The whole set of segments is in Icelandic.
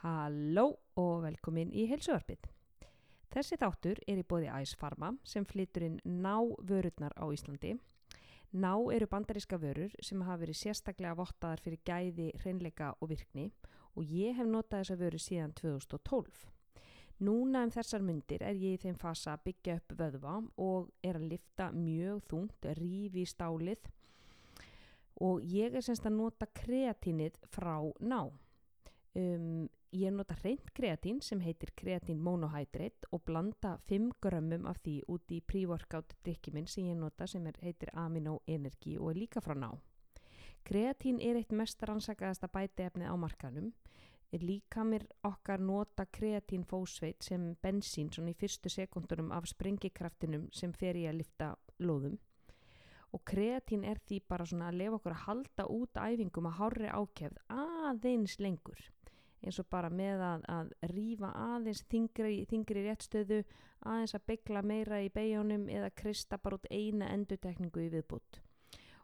Halló og velkomin í heilsuarpið. Þessi þáttur er í bóði Æsfarma sem flytur inn ná vörurnar á Íslandi. Ná eru bandaríska vörur sem hafa verið sérstaklega vottaðar fyrir gæði, hreinleika og virkni og ég hef notað þessa vöru síðan 2012. Núna um þessar myndir er ég í þeim fasa að byggja upp vöðva og er að lifta mjög þungt, rífi stálið og ég er semst að nota kreatínið frá ná. Um, ég nota reynd kreatín sem heitir kreatín monohydrate og blanda 5 grömmum af því út í pre-workout drikki minn sem ég nota sem er, heitir Amino Energy og er líka frá ná. Kreatín er eitt mest rannsakaðasta bæti efnið á markanum. Líka mér okkar nota kreatín fósveit sem bensín svona í fyrstu sekundunum af sprengikraftinum sem fer í að lifta lóðum. Og kreatín er því bara svona að lefa okkur að halda út æfingum að hárri ákefð aðeins lengur eins og bara með að, að rýfa aðeins þingri, þingri réttstöðu aðeins að byggla meira í beigjónum eða krista bara út eina endutekningu í viðbútt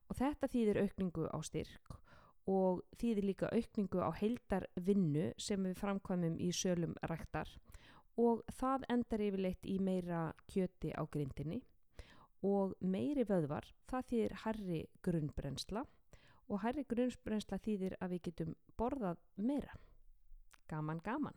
og þetta þýðir aukningu á styrk og þýðir líka aukningu á heildarvinnu sem við framkvæmum í sölum ræktar. Og það endar yfirleitt í meira kjöti á grindinni og meiri vöðvar það þýðir herri grunnbrensla og herri grunnbrensla þýðir að við getum borðað meira gaman gaman.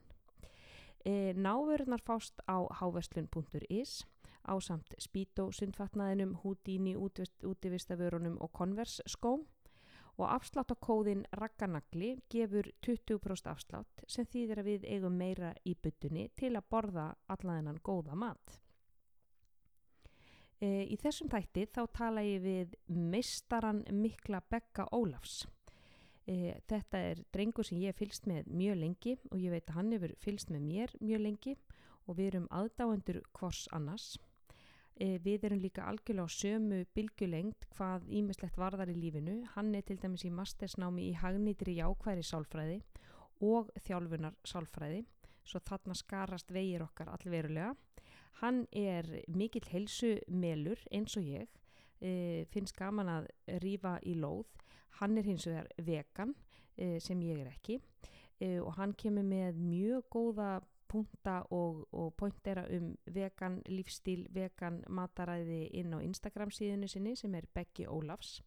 E, Návörðnar fást á háverslun.is á samt spító sundfatnaðinum, húdíni, útivistavörunum og konversskóm og afslátt á kóðin Ragganagli gefur 20% afslátt sem þýðir að við eigum meira í byttunni til að borða allaðinnan góða mat. E, í þessum þætti þá tala ég við meistaran Mikla Bekka Ólafs. E, þetta er drengur sem ég hef fylst með mjög lengi og ég veit að hann hefur fylst með mér mjög lengi og við erum aðdáendur hvors annars. E, við erum líka algjörlega á sömu bylgjulengt hvað ímislegt varðar í lífinu. Hann er til dæmis í mastersnámi í hagnýtri jákværi sálfræði og þjálfunar sálfræði svo þarna skarast vegir okkar allverulega. Hann er mikill helsumelur eins og ég, e, finnst gaman að rýfa í lóð. Hann er hins vegar vegan e, sem ég er ekki e, og hann kemur með mjög góða punta og, og pointera um vegan lífstíl, vegan mataræði inn á Instagram síðinu sinni sem er Beggi Ólafs.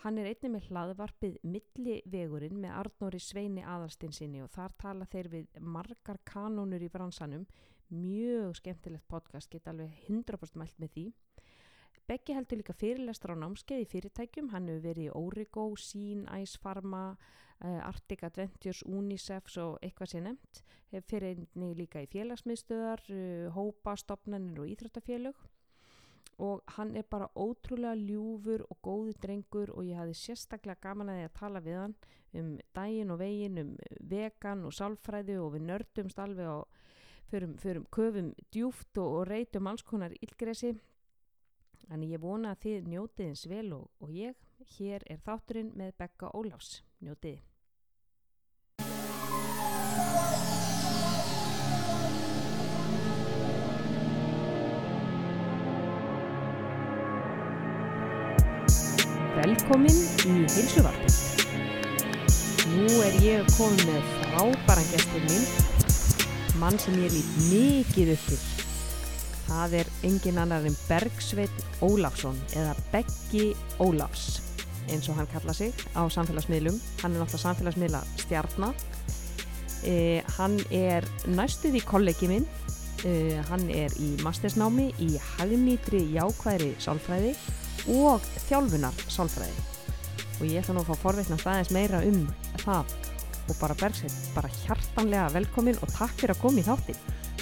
Hann er einnig með hlaðvarpið Millivegurinn með Arnóri Sveini aðalstinsinni og þar tala þeir við margar kanónur í bransanum. Mjög skemmtilegt podcast, geta alveg 100% mælt með því. Beggi heldur líka fyrirlestur á námskeið í fyrirtækjum. Hann hefur verið í Origo, Sín, Ice Pharma, uh, Arctic Adventures, Unicef og eitthvað sé nefnt. Hefur fyrir einnig líka í félagsmiðstöðar, uh, hópa, stopnarnir og íþróttafélög og hann er bara ótrúlega ljúfur og góðu drengur og ég hafði sérstaklega gaman að því að tala við hann um daginn og veginn, um vegan og sálfræði og við nördumst alveg og förum, förum köfum djúft og, og reytum alls konar illgresi Þannig ég vona að þið njótið eins vel og, og ég. Hér er þátturinn með Bekka Ólafs. Njótið. Velkomin í heilsuvarpin. Nú er ég komið með frábæran gestur minn, mann sem ég lít mikið upp til. Það er engin annar en Bergsveit Ólafsson eða Beggi Ólafs eins og hann kalla sig á samfélagsmiðlum. Hann er náttúrulega samfélagsmiðla stjarnar. Eh, hann er næstuð í kollegi minn. Eh, hann er í mastersnámi í hagnýtri jákvæðri sálfræði og þjálfunar sálfræði. Og ég ætla nú að fá forveitna staðins meira um það og bara Bergsveit, bara hjartanlega velkomin og takk fyrir að koma í þáttin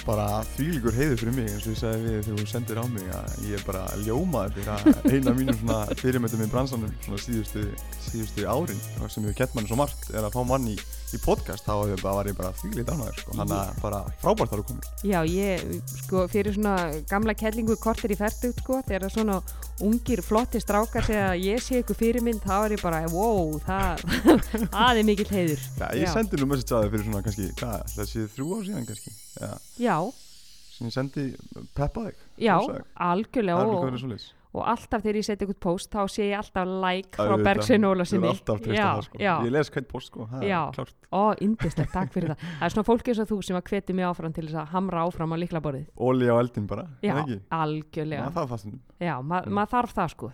bara þvílikur heiður fyrir mig eins og ég sagði við þegar þú sendir á mig að ég er bara ljómaður fyrir að eina mínum fyrirmyndum í bransanum síðustu, síðustu árin sem hefur kett manni svo margt er að fá manni í, í podcast þá var ég bara þvílit ánæður sko. hann er bara frábært þar að koma Já, ég, sko, fyrir svona gamla kellingu kortir í færtu, sko, þegar svona ungir, flotti strákar segja að ég sé ykkur fyrirmynd, þá er ég bara wow, það, það er mikill heiður. Já, ég sendi nú message að það fyrir svona kannski, hvað, það sé þrjú ár síðan kannski? Já, Já. sem ég sendi peppa þig Já, algjörlega. Og, og alltaf þegar ég seti eitthvað post þá sé ég alltaf like frá. Bergsvein Ólarsinni sko. Ég les hvern post sko, ó, indislegt, takk fyrir það. Það er svona fólk eins og þú sem að hveti mig áfram til þess að hamra áfram á liklaborðið Óli á eldin bara, já, algjörlega. Já, maður þarf það sko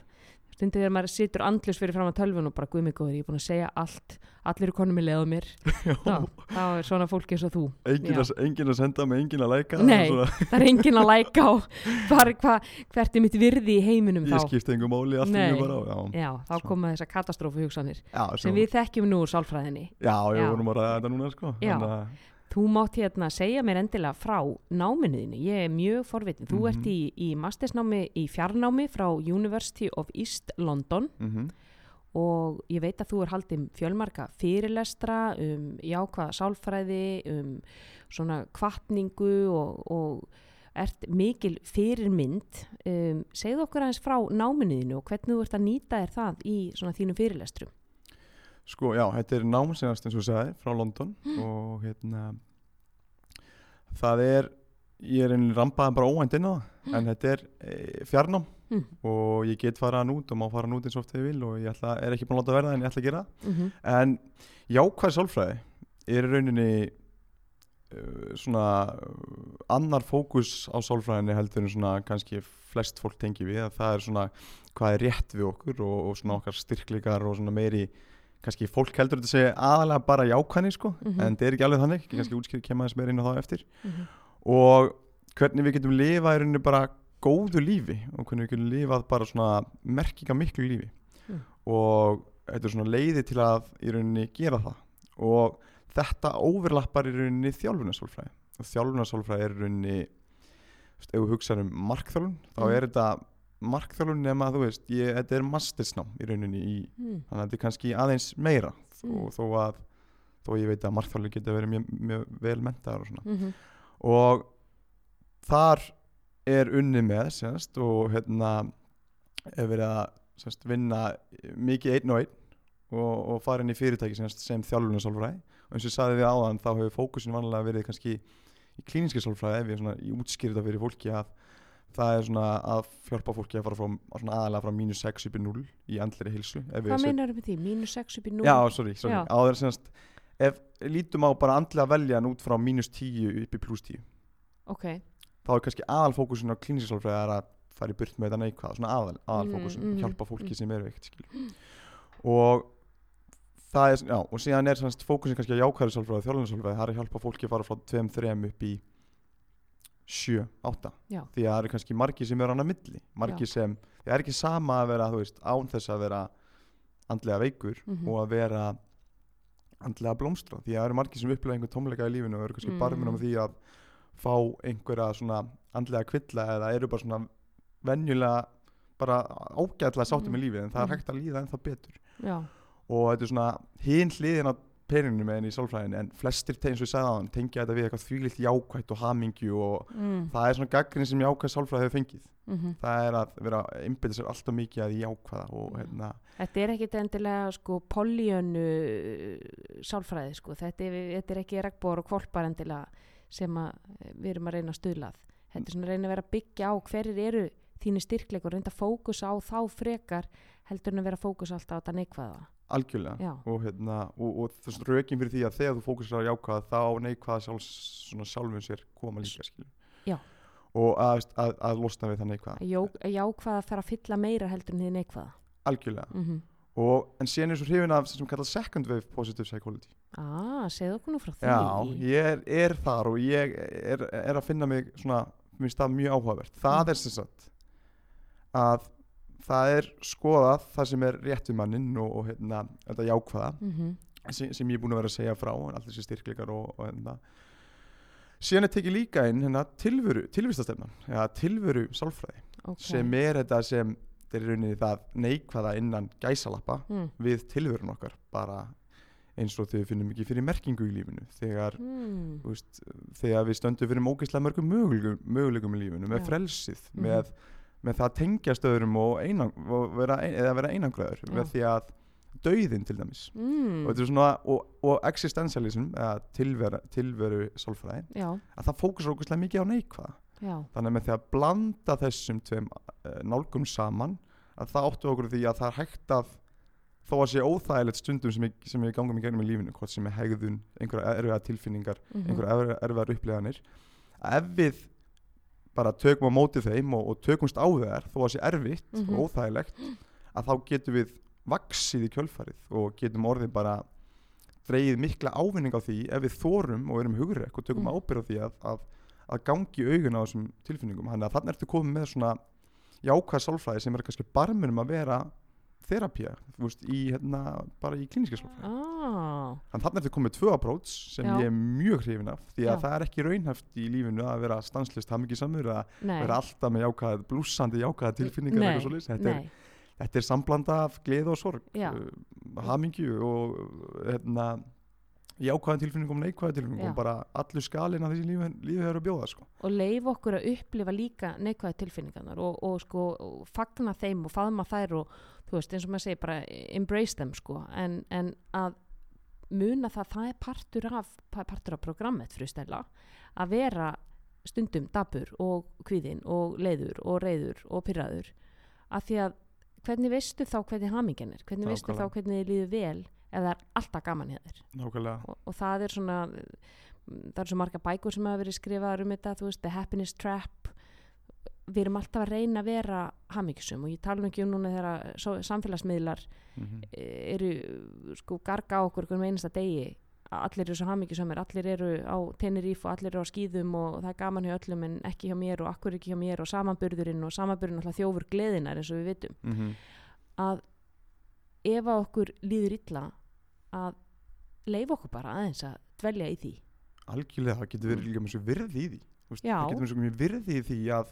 stundið þegar maður situr andlus fyrir fram að tölvun og bara guðmig góður, ég er búin að segja allt. Allir eru konum í leðu mér. Þá, þá er svona fólk eins og þú. Engin, að, engin að senda mig, engin að læka Nei. það er engin að læka á bara hva, hvert er mitt virði í heiminum Ég þá. skipti engum máli allt í bara á Já, já, þá Svo. koma þessar katastrófu hugsanir já, sem við þekkjum nú úr sálfræðinni. Já ég vorum að ræða þetta núna sko þú mátt hérna segja mér endilega frá náminuðinu, ég er mjög forvitin. Þú Mhm. ert í, í mastersnámi í fjarnámi frá University of East London. Mhm. og ég veit að þú er haldið fjölmarka fyrirlestra um jákvæða sálfræði um svona kvartningu og, og ert mikil fyrirmynd. Um, segðu okkur aðeins frá náminuðinu og hvernig þú ert að nýta þér það í svona þínum fyrirlestrum Sko, já, þetta er nám senast eins og þú sagði frá London og hérna það er ég er einnig rampaðan bara óvænt inn á það en þetta er e, fjarnám Mm. og ég get farað nút og má fara nút eins og oft þegar ég vil og ég ætla, er ekki búin að láta verða en ég ætla að gera mm -hmm. en jákvæð sálfræði er í rauninni uh, svona annar fókus á sálfræðinni heldur en svona kannski flest fólk tengi við að það er svona hvað er rétt við okkur og, og svona okkar styrkleikar og svona meiri kannski fólk heldur þetta segja aðalega bara jákvæðni sko Mhm. en þetta er ekki alveg þannig, ekki kannski útskýri kemur aðeins meira inn á það eftir Mhm. og hvernig við getum lifað í rauninni bara góðu lífi og hvernig við getum lifað bara svona merkinga miklu lífi Mm. og þetta er svona leiði til að í rauninni gera það og þetta overlappar í rauninni þjálfunarsálfræði og þjálfunarsálfræði er í rauninni ef við hugsaðum um markþjálfun þá Mm. er þetta markþjálfun nema þú veist, ég, þetta er mastersnám í rauninni í, mm. þannig að þetta er kannski aðeins meira Mm. og þó að þó ég veit að markþjálfur geta verið mjög, mjög vel mentaðar og svona Mm -hmm. og þar er unni með sérst, og hérna er verið að sérst, vinna mikið einn og einn og, og fara inn í fyrirtæki sérst, sem þjálfunarsálfræði og eins og ég sagði við áðan þá hefur fókusin vanlega verið kannski í klíniski sálfræði ef ég svona í útskýrða fyrir fólki að það er svona að hjálpa fólki að fara frá svona aðalega frá mínus 6 upp í 0 í andleri hilsu hvað meinar með því? mínus 6 upp í 0? Já, sorry, sorry. Já. Áður semst, ef lítum á bara andlega veljan út frá mínus 10 upp í pluss 10 ok, þá er kannski aðalfókusin á klínisisálfræði að fara í burt með þetta neikvæða, svona aðal, aðalfókusin Mm, mm, hjálpa fólki mm. sem er veikt og það er, já, og síðan er fókusin kannski á jákvæðarsálfræði, þjálfunarsálfræði, það er að hjálpa fólki að fara frá 2-3 upp í 7, 8 Já. því að það eru kannski margi sem eru annað milli margi sem, það er ekki sama að vera veist, án þess að vera andlega veikur Mhm. og að vera andlega blómstra því að það eru margi sem upplega einhver tómleika í lífinu og eru kannski mm. barminn á Mm. því að fá einhverja svona andlega kvilla eða eru bara svona venjulega bara ágætlega sáttum Mhm. í lífið en það er Mhm. hægt að líða ennþá betur já, og þetta er svona hinn hliðin á peninu með henni í sálfræðinni en flestir, eins og ég sagði á hann, tengja þetta við eitthvað þvílitt jákvætt og hamingju og mm. það er svona gaggrin sem jákvæð sálfræði hefur fengið Mm það er að vera að einbytta sér alltaf mikið að jákvæða og Mm. hérna Þetta er ekkit endilega sko políönu sálfræði sko, þetta er, þetta er ekki regnbór og kvolpar endilega sem að eh, við erum að reyna að stuðlað. Þetta er svona að reyna að vera að byggja á hverjir eru þínu styrkleik og reynda að fókusa á þá frekar heldur en að vera að fókusa alltaf á þetta neikvæða. Algjörlega Já. og, hérna, og, og þess rökin fyrir því að þegar þú fókusar á jákvæða þá neikvæða svona sjálfum sér koma líka Já. og að, að, að losna við það neikvæða Að að Jákvæða þarf að fylla meira heldur en því neikvæða. algjörlega Mm og, en síðan er svo hrifin af sem kallað second wave positive psychology Ah, segðu okkur nú frá því. Já, ég er, er þar og ég er, er að finna mig svona, mér finnst það mjög áhugavert. Það Mm. er sem sagt að það er skoðað það sem er rétt við mannin og, og hérna, þetta jákvæða Mm sem, sem ég er búin að vera að segja frá en allir þessi styrkleikar og, og hérna síðan er tekið líka inn hérna tilveru, tilvistastefnan ja, tilveru sálfræði okay. sem er þetta sem er í rauninni það neikvæða innan gæsalappa mm. við tilverun okkar bara eins og þegar við finnum ekki fyrir merkingu í lífinu þegar, Mm. veist, þegar við stöndum fyrir mókislega mörgum möguleikum, möguleikum í lífinu með Já. frelsið, Mhm. með, með það að tengja stöðurum og, einang, og vera, eða vera einangraður með því að dauðin til dæmis. Mm. og, svona, og, og existentialism eða tilveru, tilveru sálfræði Já, að það fókusar ógustlega mikið á neikvæða. Já, þannig að með því að blanda þessum tveim uh, nálgum saman að það áttu okkur því að það er hægt að þó að sé óþægilegt stundum sem ég, sem ég gangum í gegnum í lífinu hvort sem er hegðun, einhverja erfiða tilfinningar mhm, einhverja erfiðar, erfiðar uppleganir að ef við bara tökum á móti þeim og, og tökumst á þær þó að sé erfitt Mhm. og óþægilegt að þá getum við vaksið í kjölfarið og getum orðið bara dreigið mikla ávinning á því ef við þórum og erum hugrekk og tökum Mm. mm. ábyrð á því að, að, að gangi augun á þessum tilfinningum þannig að þannig ertu komið með svona jákvæð sálfræði sem er kannski barmunum að vera í hérna, bara í klíniska sálfræði ah, Þannig þannig ertu komið með tvö approach sem Já. ég er mjög hrifin af því að Já. það er ekki raunhæft í lífinu að vera stanslist hamingisamur eða vera alltaf með jákvæð, blúsandi jákvæða tilfinningar nei, eitthvað svoleiðis. þetta, er, þetta er samblanda af gleð og sorg uh, hamingju og hérna, jákvæða tilfinningum og neikvæða tilfinningum og bara allur skalinn af þessi lífi, lífi er að bjóða sko. og leif okkur að upplifa líka neikvæði tilfinningarnar og, og sko og fagna þeim og faðma þær og þú veist eins og maður segir bara embrace them sko. En, en að muna það það er partur af, partur af programmet fyrir stella að vera stundum dabur og kvíðin og leiður og reyður og pyrraður af því að hvernig veistu þá hvernig hamingjan er? Hvernig veistu þá hvernig þið líður vel ef það er alltaf gaman nákvæmlega. Og, og það er svona mm, það er svo marga bækur sem hafa verið skrifaðar um þetta þú veist, The Happiness Trap. Við erum alltaf að reyna að vera hamingjusum og ég tala ekki um núna þegar samfélagsmiðlar mm -hmm. eru sko garga á okkur hvernig einasta degi. Allir eru svo hamingjusumir, allir eru á Tenerife og allir eru á skýðum og það er gaman hjá öllum en ekki hjá mér og akkur ekki hjá mér og samanburðurinn og samanburðurinn alltaf þjófur gleðinar eins og við vitum. Mhm. að ef að okkur líður illa að leifa okkur bara aðeins að dvelja í því. Algjörlega, það getur verið líka með svo virði í því. Já. það getur mjög virði í því að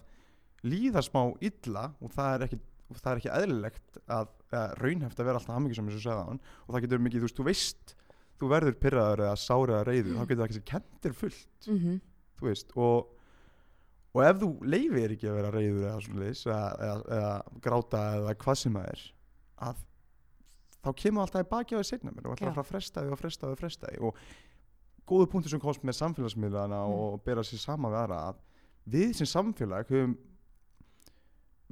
líða smá illa og það er ekki, það er ekki eðlilegt að, að raunhæft að vera alltaf hamingjusam eins og segða hann og það getur mikið, þú veist, þú veist þú verður pyrraður eða sárið eða reyður þá getur það ekki kentir fullt mm -hmm. þú veist, og og ef þú leifir ekki að vera reyður eða, eða, eða gráta eða hvað sem það er að þá kemur alltaf í baki á því mér og Já. að fresta því og fresta því og fresta því og góðu punktur sem komst með samfélagsmiðlana Mm. og bera sér saman við aðra að við sem samfélag höfum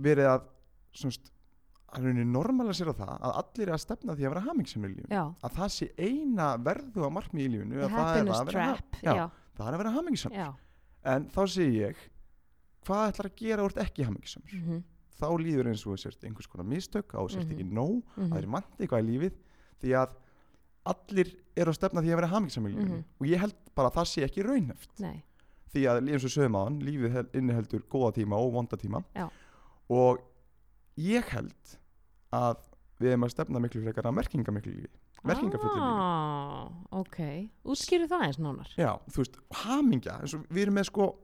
verið að svona, að rauninni normalisera það að allir er að stefna því að vera hamingsamir í lífinu. Já, að það sé eina verðu á markmið í að það er að vera, er að vera hamingisam já, en þá segi ég hvað ætlar að gera úr ekki hamingisamur mm -hmm. Þá líður eins og sért einhvers konar mistök á sért Mhm. ekki nóg Mm að þeir manti eitthvað í lífið því að allir eru að stefna því að vera hamingisamur í lífinu. Mhm. og ég held bara að það sé ekki raunheft nei, því að eins og sögum hann lífið hel- inniheldur góða tíma og vonda tíma. Já. og ég held að við erum að stefna miklu frekar að merkinga miklu lífi merkingafullu lífi. Ah, ok, útskýru það eins nánar. Já, þú veist, og við erum með sko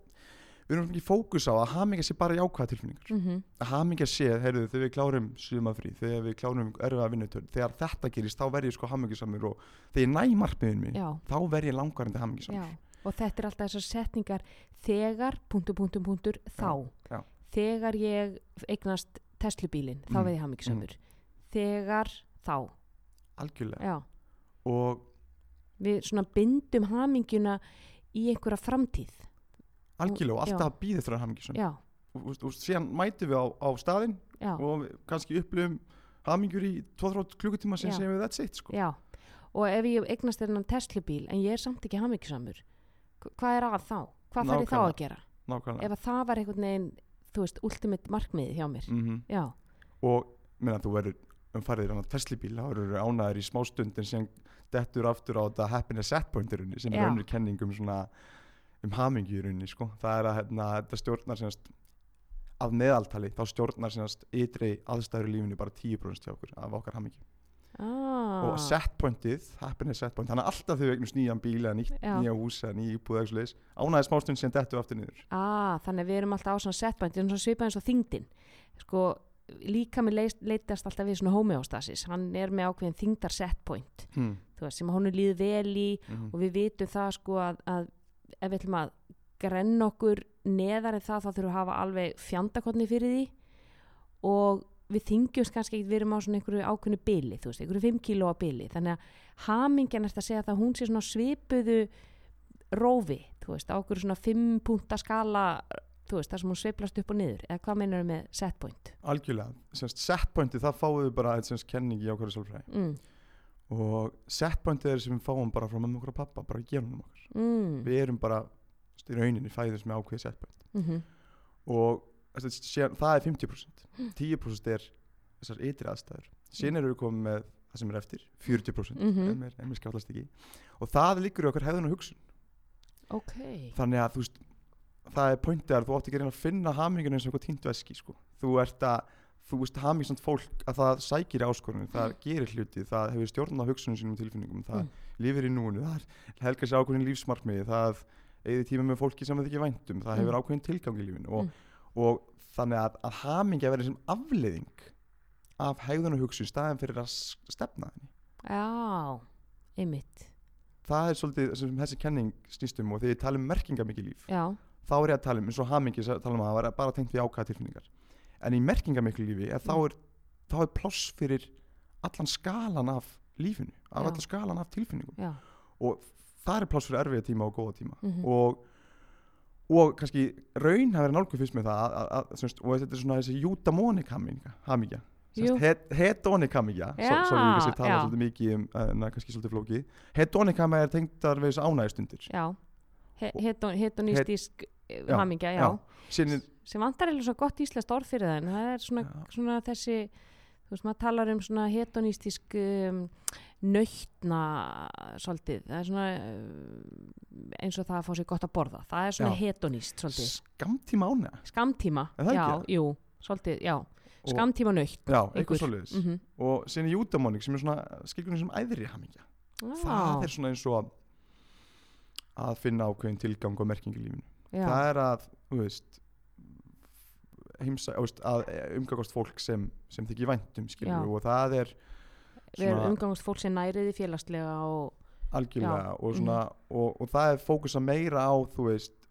við erum ekki fókus á að hamingja sé bara jákvæða tilfinningar. Mm -hmm. að hamingja sé, heyrðu, þegar við klárum sumafrí, þegar við klárum erfiða vinnutörn þegar þetta gerist, þá verð ég sko hamingjusamur og þegar ég næ markmiðin mig já, þá verð ég langvarandi hamingjusamur. Og þetta er alltaf þessar setningar þegar, punktur, punktur, punktur, þá. já. þegar ég eignast Teslubílin, þá Mm, veið ég hamingisamur þegar, þá. Algjörlega. Já, og við svona bindum hamingjuna í einhverja framtíð algjörlega og alltaf að býða eftir að hamingjusam já, og, síðan mætum við á, á staðinn já, og kannski upplifum hamingjur í 2-3 klukkutíma sem segjum við that's it sko. já. Og ef ég eignast þennan Teslubíl en ég er samt ekki hamingisamur hvað er að þá? hvað þarf ég þá að gera? nákvæmlega. Ef að það var einhvern veginn þú veist, ultimate markmiðið hjá mér. Mm já, og meðan þú verður um farið í Tesla-bíl þá verður þú ánæður í smá stund en síðan dettur aftur á þetta happiness set point í rauninni sem er önnur kenning um svona um hamingju í rauninni sko. það er að hérna, þetta stjórnar sínast af meðaltali þá stjórnar sínast ytri aðstæður í lífinu bara 10% hjá okkur af okkar hamingju ah, og set pointið, happiness set point þannig að alltaf þau eignast nýjan bíl eða nýtt, Já. nýja hús eða nýja íbúð eða svoleiðis, ánæður smá stund síðan dettur aftur niður ah, þannig að við erum alltaf á svona svipað eins og þingdin sko, líka með leist, leitast alltaf við svona homeostasis, hann er með ákveðin þingdar setpoint, hmm. sem honum líður vel í mm og við vitum það sko að, að ef við ætlum að grenna okkur neðar en það þá þurfum við að hafa alveg fjandakotni fyrir því. Og við þingjumst kannski ekki, við erum á svona einhverju ákveðnu bili, þú veist, einhverju 5 kílóa bili. Þannig að hamingjan er að segja að hún sé svona svipuðu rófi, þú veist, á okkur svona 5 punta skala þú veist, það sem hún sveiflast upp og niður. Eða hvað meinar með set point? Algjörlega, setpointi það við bara eitt semst kenning í ákvæðu sálfræði. Mm. Og setpointi er sem við fáum bara frá mamma okkur og pappa, bara í genunum okkar. Mm. við erum bara í rauninni fæðist með ákveði setpoint. Mm og þess, síðan, það er 50% 10% er þessar ytri aðstæður. Síðan eru við komið með það sem er eftir 40% Mhm. ef mér, ef mér skjállast ekki. Og það liggur í okkar hefðun og hugsun. Ok, þannig að þú veist það er pointið að þú átt ekki að finna hamingun eins og eitthvað týnt veski sko. þú ert að þú veist hamingsamt fólk að það sækir áskorunum það gerir hluti, það hefur stjórn á hugsunum sínum og tilfinningum, það Mm. lifir í núinu það helgar sér ákveðin lífsmarkmiði það eða tíma með fólki sem það ekki væntum það Mm. hefur ákveðin tilgang í lífinu og, Mm. og þannig að, að hamingja verður sem afleiðing af hegðun og hugsun staðin fyrir að stefna henni já einmitt, það er svolítið sem þessi kenning snýst um og þegar ég tala um merkingamikið líf já, þá er ég að tala um eins og að tala um að það var bara tengt við ákvæða tilfinningar en í merkingamiklu lífi er, þá, Mm. er, þá er pláss fyrir allan skalan af lífinu af Já. allan skalan af tilfinningum. Já. Og það er pláss fyrir erfiða tíma og góða tíma. Mhm. og, og kannski raun hafa verið nálgu fyrst með það að, að, semst, og þetta er svona þessi eudaimonic hamingja, hedonic hamingja. Svo, við kannski tala svolítið mikið um uh, na, kannski svolítið flókið. Hedonic hamingja er tengdar við þessu ánægistundir já, He hedon, hedonistísk Het, Já, hamingja, já, já. síðan sem vantar eða svo gott íslenskt orð fyrir það en það er svona, Já. svona þessi þú veist, maður talar um svona hedonistísk um, nöytna svolítið, það er svona uh, eins og það að fá sér gott að borða. Það er svona Já. hedonist svolítið. Skamtíma ánægja? Skamtíma, já, jú svolítið, já, Og- skamtíma nöytt Já, eitthvað svoleiðis. Mm Og síðan er eudaimonic sem er svona skilgrunni sem æðri hamingja. Það er svona eins og að, að finna ákveðin tilgang og merking í lífinu. Já, Það er að, veist heimsa, að umgangast fólk sem, sem þykir væntum og það er við erum svona umgangast fólk sem næriði félagslega og algjörlega og, svona, og, og það er fókusa meira á þú veist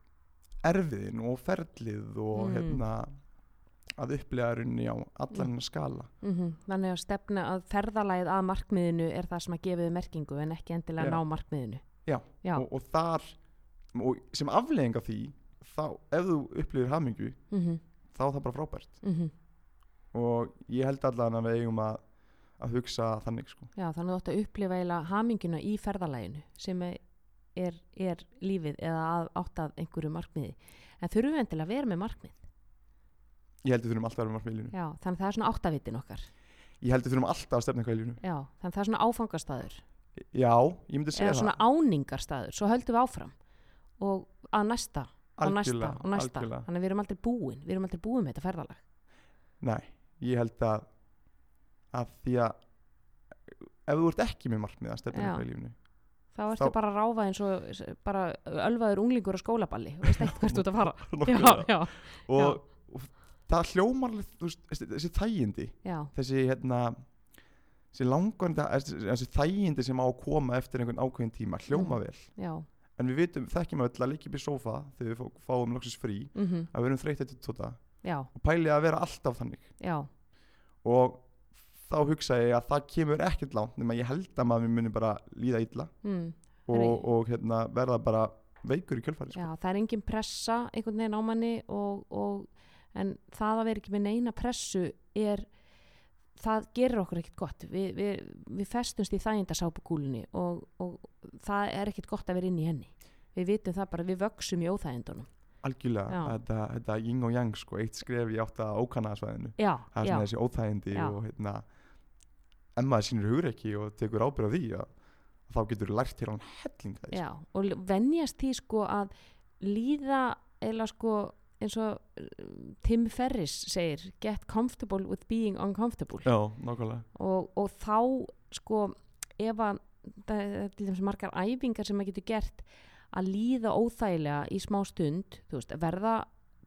erfiðin og ferlið og Mm. hérna að upplega runni á allan mm. skala. Mm þannig að stefna að ferðalæð að markmiðinu er það sem að gefa þið merkingu en ekki endilega Já. ná markmiðinu Já, já, Og, og þar og sem aflegging af því þá ef þú upplifir hamingu mm þá er það bara frábært -hmm. og ég held allan að við eigum að, að hugsa þannig sko Já, þannig að þú átt að upplifa eiginlega haminguna í ferðalæginu sem er, er, er lífið eða að, átt að einhverju markmiði. En þurfum við endilega að vera með markmið. ég held við þurfum alltaf að vera með markmiðlínu Já, þannig að það er svona áttavitin okkar. ég held við þurfum alltaf að stefna eitthvað í lífinu Já, þannig að það er svona áfangastaður já, ég myndi segja eða svona áningarstaður, svo höldum við áfram og að næsta og næsta og næsta. algjörlega. Þannig að við erum aldrei búin, við erum aldrei búin með þetta ferðalag. nei, ég held að að því að ef þú ert ekki með markmið að stefna Já. eitthvað í lífinu Þá ertu bara að ráfa eins og bara ölvaður unglingur á skólaballi og veist ekkert hvert þú ert að fara. já, Nákvæmlega. já, og, og það hljómar alveg, þú veist, þessi, þægindi já, þessi hérna þessi langandi, þessi, þægindi sem á að koma eftir einhvern ákveðin tíma hljóma Mhm. vel já. en við vitum, þekkjum öll að líka upp í sófa þegar við fá- fáum loksins frí Mm að við erum eftir tóta já, og pæli að vera alltaf þannig já, og þá hugsa ég að það kemur ekkert langt nema ég held að maður muni bara líða illa mm. og, og hérna, verða bara veikur í kjölfæri sko. Já, það er engin pressa einhvern veginn á manni og, og, en það að vera ekki með neina pressu er, það gerir okkur ekkert gott. Vi, við, við festumst í þægindasápukúlunni og, og það er ekkert gott að vera inn í henni. Við vitum það bara, við vöksum í óþægindunum. algjörlega, Já. þetta, þetta yin og yang sko, eitt skref í átt að ókannaðsvæðinu Já, það er já, svona þessi óþægindi Já. og hérna ef maður sínur hugur ekki og tekur ábyrð á því að, þá getur lært til hann helling það já, og venjast því sko að líða eða sko eins og uh, Tim Ferriss segir get comfortable with being uncomfortable já, nákvæmlega og, og þá sko ef að það er til dæmis margar æfingar sem maður getur gert að líða óþægilega í smá stund þú veist, verða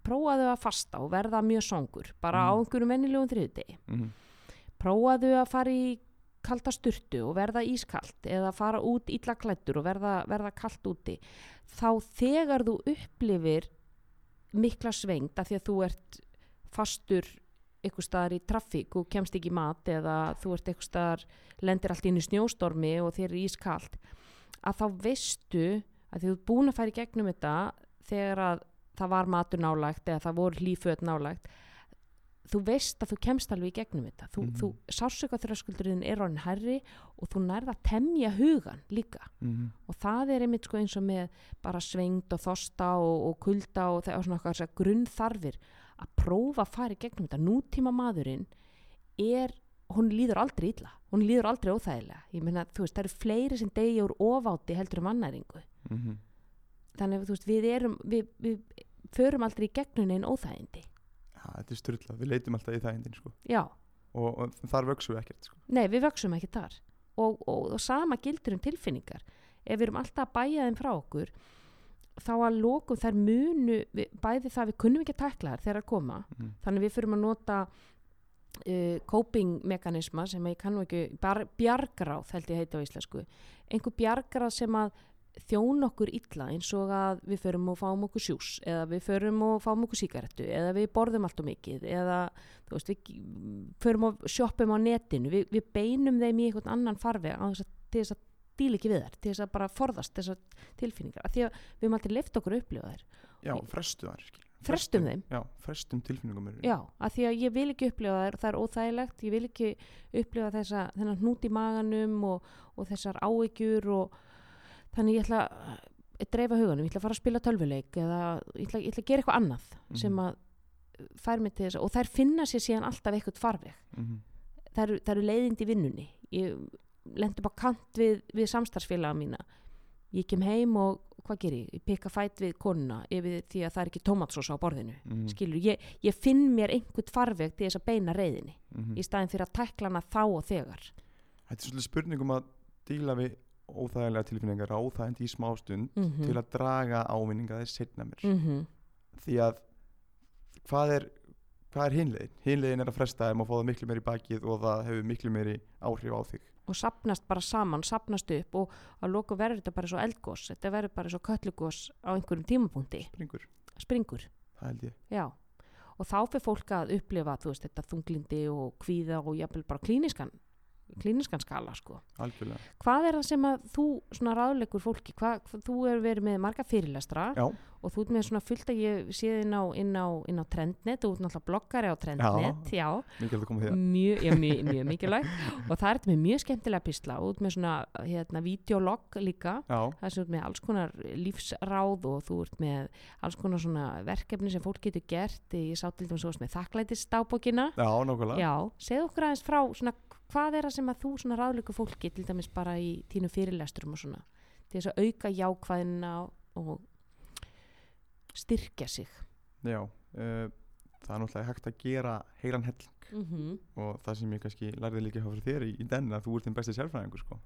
prófaðu að fasta og verða mjög songur bara á Mm. einhverjum vennilegum þriðdegi mm. prófaðu að fara í kalda sturtu og verða ískalt eða fara út illa klættur og verða, verða kalt úti þá þegar þú upplifir mikla svengd af því að þú ert fastur eitthvað staðar í traffík og kemst ekki mat eða þú ert eitthvað staðar lendir allt inn í snjóstormi og þér er ískalt að þá veistu að þú ert búin að í gegnum þetta þegar að það var matur nálægt eða það voru hlýföt nálægt þú veist að þú kemst alveg í gegnum þetta. Þú, Mhm. þú sársöka þröskuldurinn er orðin herri og þú nærða að temja hugan líka. Mhm. og það er einmitt sko eins og með bara svengd og þosta og, og kulda og það er svona okkar grunnþarfir að prófa að fara í gegnum þetta. Nútíma maðurinn er hún líður aldrei illa, hún líður aldrei óþægilega. Ég meina, þú veist, það eru fleiri sem degi úr ofáti heldur um annæringu Mhm. þannig að þú veist, við erum við, við förum aldrei í gegnum einn óþægindi þetta er styrlað, við leitum alltaf í það endin sko. já, og, og þar vöksum við ekkert sko. nei, við vöksum ekki þar og, og, og sama gildur um tilfinningar ef við erum alltaf að bæja þeim frá okkur þá að lokum þær munu við, bæði það við kunnum ekki að tækla þær þegar að koma Mhm. þannig við fyrum að nota uh, coping mekanisma sem ég kannu ekki bjargráð held ég heiti á íslensku einhver bjargráð sem að þjón okkur illa eins og að við förum og fáum okkur sjús eða við förum og fáum okkur sígarettu eða við borðum allt og mikið eða veist, við förum og shoppum á netinu við, við beinum þeim í einhvern annan að, til þess að díla ekki við þær til þess að bara forðast þessar tilfinningar af því að við höfum aldrei leift okkur að upplifa þær Já, frestu skilur. Frestum þeim? Já, frestum tilfinningum Já, af því að ég vil ekki upplifa þær það er óþægilegt, ég vil ekki upplifa þessa, þennan hnút í maganum og, og þessar áhyggjur og þannig ég ætla að dreifa huganum, ég ætla að fara að spila tölvuleik eða ég ætla, ég ætla að gera eitthvað annað sem Mhm. að fær mig til þess og þær finna sér síðan alltaf eitthvað farveg Mhm. það eru, það eru leiðindi í vinnunni ég lendi bara kant við, við samstarfsfélaga mína ég kem heim og hvað ger ég? Ég pikka fætt við konuna yfir því að það er ekki tómatsósa á borðinu Mhm. skilur, ég, ég finn mér einhvern farveg til þess að beina reyðinni Mhm. í staðin fyrir að tækla hana þá og þegar Þetta er svolítið spurningum að díla við óþægilega tilfinningar óþægindi í smástund mm -hmm. til að draga ávinninga þess setna mér. Mm því að hvað er, er hinlegin? Hinlegin er að fresta þeim og fá það miklu meir í bakið og það hefur miklu meiri áhrif á þig. Og sapnast bara saman, sapnast upp og að loka verður þetta bara svo eldgós þetta verður bara svo köllugós á einhverjum tímapunkti. Springur, springur, það já. Og þá fyrir fólk að upplifa þú veist, þetta þunglindi og kvíða og jafnvel bara klíniskan klíniskan skala sko. algjörlega. Hvað er það sem að þú svona ráðleikur fólki, hvað, hvað, þú hefur verið með marga fyrirlestra Já, og þú ert með svona fullt að ég séð inn á, inn á, inn á Trendnet, þú ert náttúrulega bloggari á Trendnet, já, mikilvægt að koma að mjög, já, mjög, mjög mikilvægt. Og það er með mjög skemmtilega písla og út með svona, hérna, videolog líka. Já, það er svona með alls konar lífsráð og þú ert með alls konar svona verkefni sem fólk getur gert. Ég sá til dæmis með þakklætistábókina já, nákvæmlega. Já, segðu frá hvað er það sem að þú svona ráðleikur fólki til dæmis bara í tínu fyrirlesturum og svona til þess að auka jákvæðina og styrkja sig Já, uh, það er náttúrulega hægt að gera heilan helling mm -hmm. og það sem ég kannski lærði líka hjá þér í, í den að þú ert þinn besti sérfræðingur sko.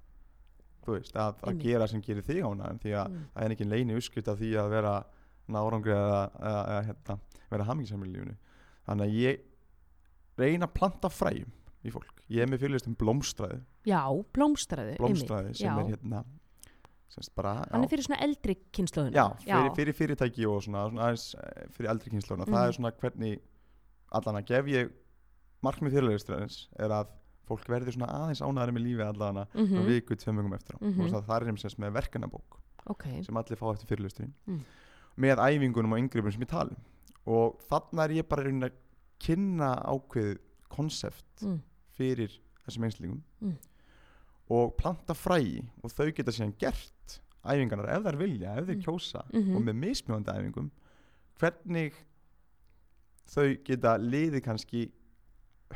þú veist, að, að gera sem gerir þig ána því að mm. það er ekki leini uppskrift af því að vera nárangri eða, eða, eða hérna, vera hamingisamil í lífinu þannig að ég reyna að planta fræjum í fólk ég er með fyrirlistum blómstræði Já, blómstræði blómstræði sem já. er hérna semst bara er fyrir svona eldri kynnslóðuna já, fyrir, fyrir fyrirtæki og svona, svona aðeins eh, fyrir eldri kynnslóna það Mhm. er svona hvernig allan að gef ég markmið fyrirlisturins er að fólk verður svona aðeins ánæðari með lífi allan að mm mm. viku tveim vöngum eftir á Mhm. og það er sem með verkanabók Ok, sem allir fá eftir fyrirlisturinn Mm. með æfingunum og yngripum sem ég tala um og þarna er ég bara að kynna ákveðið konsept mm. Fyrir þessum einslingum Mm. og planta fræi og þau geta síðan gert æfingarnar ef þær vilja, ef þeir Mm. kjósa Mhm. og með mismjóðandi æfingum hvernig þau geta liðið kannski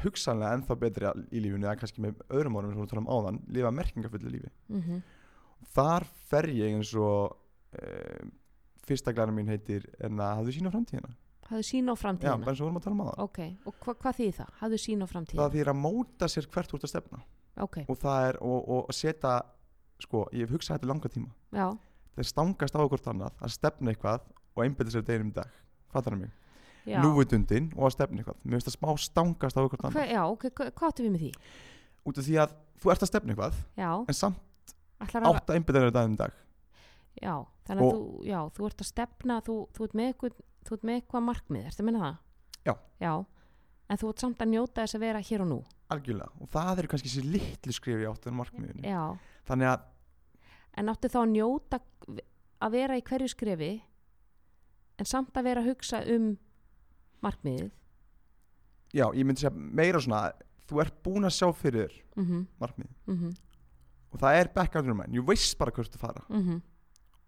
hugsanlega ennþá betri í lífinu eða kannski með öðrum orðum sem við talum áðan lifa merkingafullu lífi Mm þar fer ég eins og uh, fyrsta glæna mín heitir en að hafðu sína framtíðina Hafðu sín á já, framtíðina. Bara eins og vorum að tala um áðan. Ok, og hva, hvað þýð það? Hafðu sín á framtíðina. Það þýr að móta sér hvert ert að stefna. Ok, og það er og, og setja sko, ég hef hugsað þetta langa tíma. Já, þeir stangast á hvort annað að stefna eitthvað og einbyrða sér deginum í dag. Fattar það já. Núvitundin og að stefna eitthvað. Mér finnst það smá stangast á Hva, annað. Já, ok, hva, hvað áttu við með því? út af því að þú ert að stefna eitthvað Já, en samt ætlar átt að einbyrða þér deginum í dag. Já, þannig að þú, já, þú ert að stefna, þú, þú, ert með eitthvað, þú ert með eitthvað markmið, ertu að minna það? Já. Já, en þú ert samt að njóta þess að vera hér og nú. algjörlega. Og það eru kannski þessi litlu skrif í áttan markmiðinu. Já, þannig að en áttu þá að njóta að vera í hverju skrefi en samt að vera að hugsa um markmiðið? Já, ég myndi segja meira svona þú ert búin að sjá fyrir mm markmið -hmm. og það er background mæn, ég veist bara hvert að fara. Mm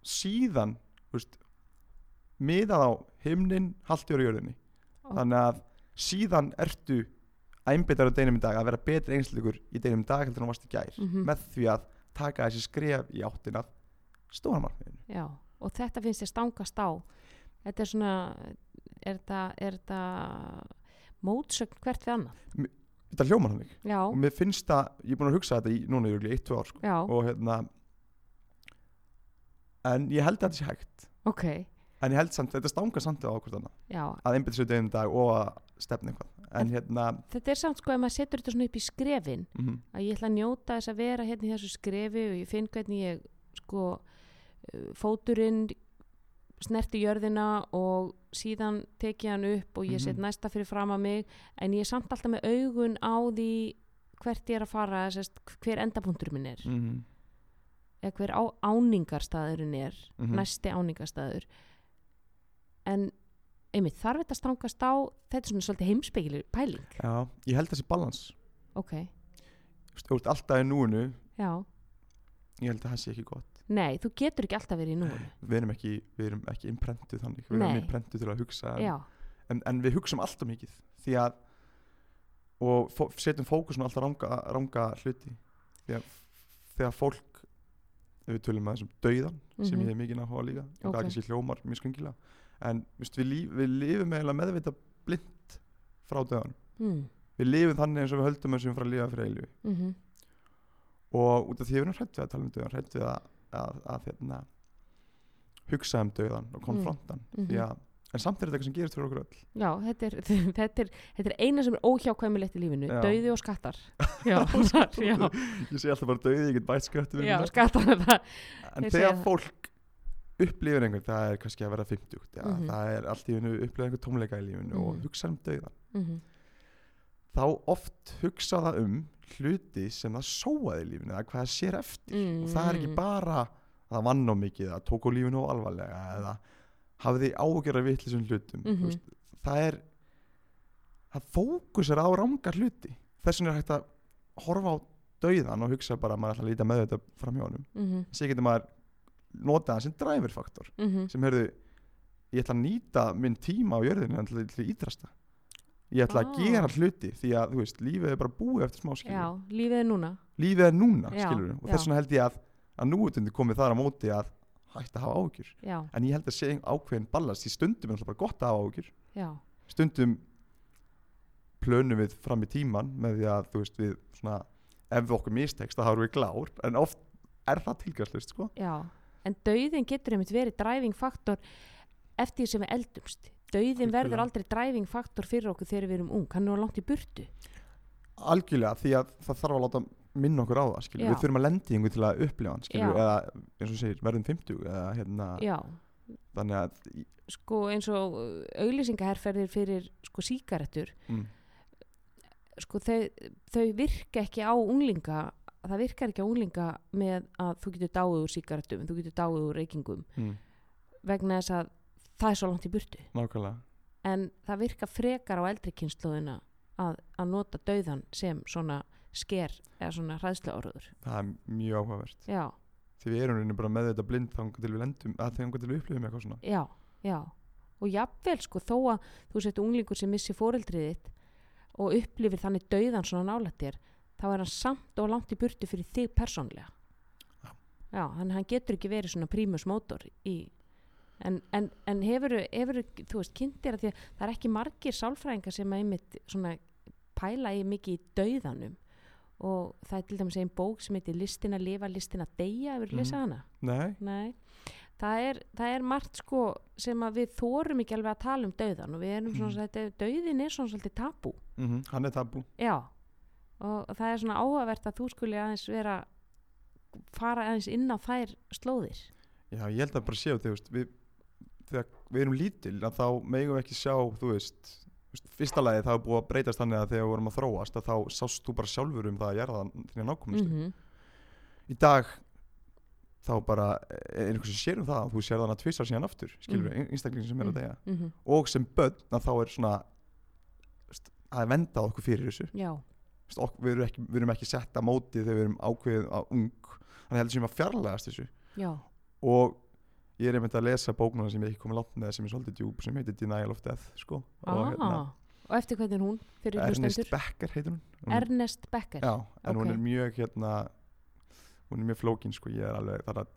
síðan þú veist, miðað á himnin, halti á jörðinni. Ó. þannig að síðan ertu einbyttar á deginum í dag að vera betri einsleikur í deginum í dag heldur en þú varst í gær Mhm. með því að taka þessi skref í áttina stóra markmiðinu. Já, og þetta finnst ég stangast á. Þetta er svona er þetta, mótsögn hvert við annað? Þetta hljómar hann ekki Já, og mér finnst það, ég er búin að hugsa þetta í núna í eitt, tvö ár sko. og hérna en ég held að þetta sé hægt. Ok en ég held samt, þetta stangar samt á annað Já, að einbytta sér deginum í dag og að stefna eitthvað. En hérna þetta er samt sko ef maður setur þetta svona upp í skrefin mm að ég ætla að njóta þess að vera hérna í þessu skrefi og ég finn hvernig ég sko uh, fóturinn snerti jörðina og síðan tek ég hann upp og ég set Mhm. næsta fyrir fram að mig. En ég er samt alltaf með augun á því hvert ég er að fara sest, hver endapunktur minn er. -hmm. eða hver á, áningarstaðurinn er Mhm. næsti áningarstaður en einmitt þarf þetta að stangast á þetta er svona svolítið heimspekileg pæling. Já, ég held þessi balans. Ok, Þú ert alltaf í núinu já, Ég held að það sé ekki gott. Nei, þú getur ekki alltaf verið í núinu. Við erum ekki, við erum ekki innprentuð þannig. Við erum Nei. innprentuð til að hugsa en, já, en, en við hugsum alltaf mikið Því að Og fó, setjum fókusun á alltaf ranga, ranga hluti. Því að þegar fólk ef Við tölum að þessum dauðan Sem Mhm. ég hef mikið náhuga líka Og Ok. það ekki sé hljómar mjög sköngilega En veist, við, líf, við lifum eiginlega meðvita blind Frá dauðan mm. Við lifum þannig eins og við höldum við fara að lifa fyrir eilu Mm og út af því við erum hrætt við að tala um döðan hrætt við að, að, að hérna, hugsa um döðan og konfrontan Mhm. því að, en samt er þetta eitthvað sem gerist fyrir okkur öll. Já, þetta er, þetta, er, þetta er eina sem er óhjákvæmilegt í lífinu Já. dauði og skattar. Já, já, ég sé alltaf bara döði, ég get bætt skrættu já skattar en þegar fólk upplifir einhvern, það er kannski að vera 50 já, Mhm. það er allt í hennu upplifir einhvern tómleika í lífinu og Mhm. hugsa um döðan mm þá oft hugsa það um hluti sem það sóaði í lífinu eða hvað það sér eftir og það er Mm. ekki bara að það vann á mikið eða tók á lífinu á alvarlega eða hafði ágjörða vitlisum hlutum Mhm. mm veist, það er það fókusar á rángar hluti þess vegna er hægt að horfa á dauðan og hugsa bara að maður ætla að líta með þetta fram hjá honum nota það sem driverfaktor Mm sem heyrðu ég ætla að nýta minn tíma á jörðinu til, til ídrasta ég ætla að Ah. gera hluti því að þú veist, lífið er bara búið eftir smá skilur. Já, lífið er núna. Lífið er núna Já, skilur og þess vegna held ég að, að núutundi komið þar á móti að hægt að hafa áhugjur en ég held að sé ákveðin ballast í stundum er alltaf bara gott að hafa áhugjur stundum plönum við fram í tíman með því að þú veist við svona ef við okkur mistekst þá erum við glár. En oft er það tilgangslust sko. Já en dauðin getur einmitt verið driving faktor eftir sem við eldumst. Dauðin verður aldrei driving faktor fyrir okkur þegar við erum ung, hann er nú langt í burtu. Algjörlega því að það þarf að láta minna okkur á það við þurfum að lendi einhver til að upplifa hann skilur eða eins og segir verðum 50 eða hérna þannig að sko eins og auglýsingaherferðir fyrir sko síkaretur mm, sko þau, þau virka ekki á unglinga það virkar ekki á unglinga með að þú getur dáið úr síkaretum þú getur dáið úr reykingum mm, vegna þess að það er svo langt í burtu. Nákvæmlega. En það virka frekar á eldri kynnslóðina að, að nota dauðan sem svona sker eða svona hræðslu áraður það er mjög áhugavert. Já, því við erum bara með þetta blind þangar til við lendum að þangar til við upplifum eitthvað svona. Já, já. Og jafnvel sko þó að þú sett unglingur sem missi fóreldrið þitt og upplifir þannig dauðan svona nálætt þér þá er hann samt og langt í burtu fyrir þig persónlega Já. já, hann, hann getur ekki verið svona prímus mótor í en, en, en hefur, hefur þú veist, kynntir að því að það er ekki margir sálfræðingar sem að einmitt svona pæla í mikið í dauðanum og það er til dæmis einn bók sem heitir Listin að lifa, listin að deyja hefur mm. Mhm. lesað hana? nei, Nei, það er, það er margt sko sem að við þórum ekki alveg að tala um dauðan og við erum svona, Mhm. mm. dauðin er svona svolítið tabú mm hann er tabú Já, og það er svona áhugavert að þú skuli aðeins vera fara aðeins inn á þær slóðir já ég held að bara séu þegar við, þegar við erum lítil að þá megum við ekki sjá þú veist, veist fyrsta lagi það er búið að breytast þannig að þegar við vorum að þróast að þá sást þú bara sjálfur um það að gera það þínu nákvæmstu -hmm. í dag þá bara er einhvers sem sér um það að þú sér þannig að tvissar síðan aftur skilur Mm. mm. einstaklingin sem er að Mm. deyja mhm, og sem börn að þá er svona st- að venda okkur fyrir þessu já, við, erum ekki, við erum ekki sett að móti þegar við erum ákveðið að ung þannig heldur sem að fjarlægast þessu já, og ég er einmitt að lesa bóknuna sem ég ekki komið langt með sem er svolítið djúb sem heitir Denial of Death sko. ah, og og eftir hvernig er hún Ernest hlustendur? Becker heitir hún, hún Ernest Becker já, en hún ok. er mjög hérna hún er mjög flókin sko, ég er alveg þar að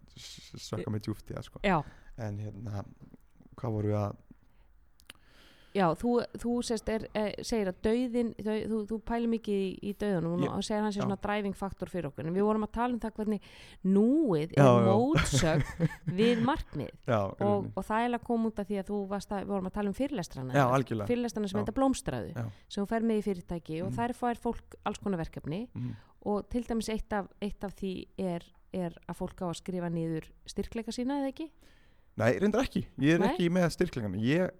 sökka mig djúpt í það sko. en hérna, hvað voru við að já, þú, þú sérst er, segir að dauðin dau, þú, þú pælir mikið í, í dauðanum Ég- og segir hans er svona driving faktor fyrir okkur en við vorum að tala um það hvernig núið er mótsögn við markmið. Já, og, og, og það er að koma út af því að þú varst að, við vorum að tala um fyrirlestrana fyrirlestrana sem heita blómstræðu sem þú fer með í fyrirtæki og Mhm. þær fær fólk alls konar verkefni mm, og til dæmis eitt af, eitt af því er, er að fólk á að skrifa niður styrkleika sína eða ekki? nei, reyndar ekki, ég er Nei? ekki með styrklingan ég,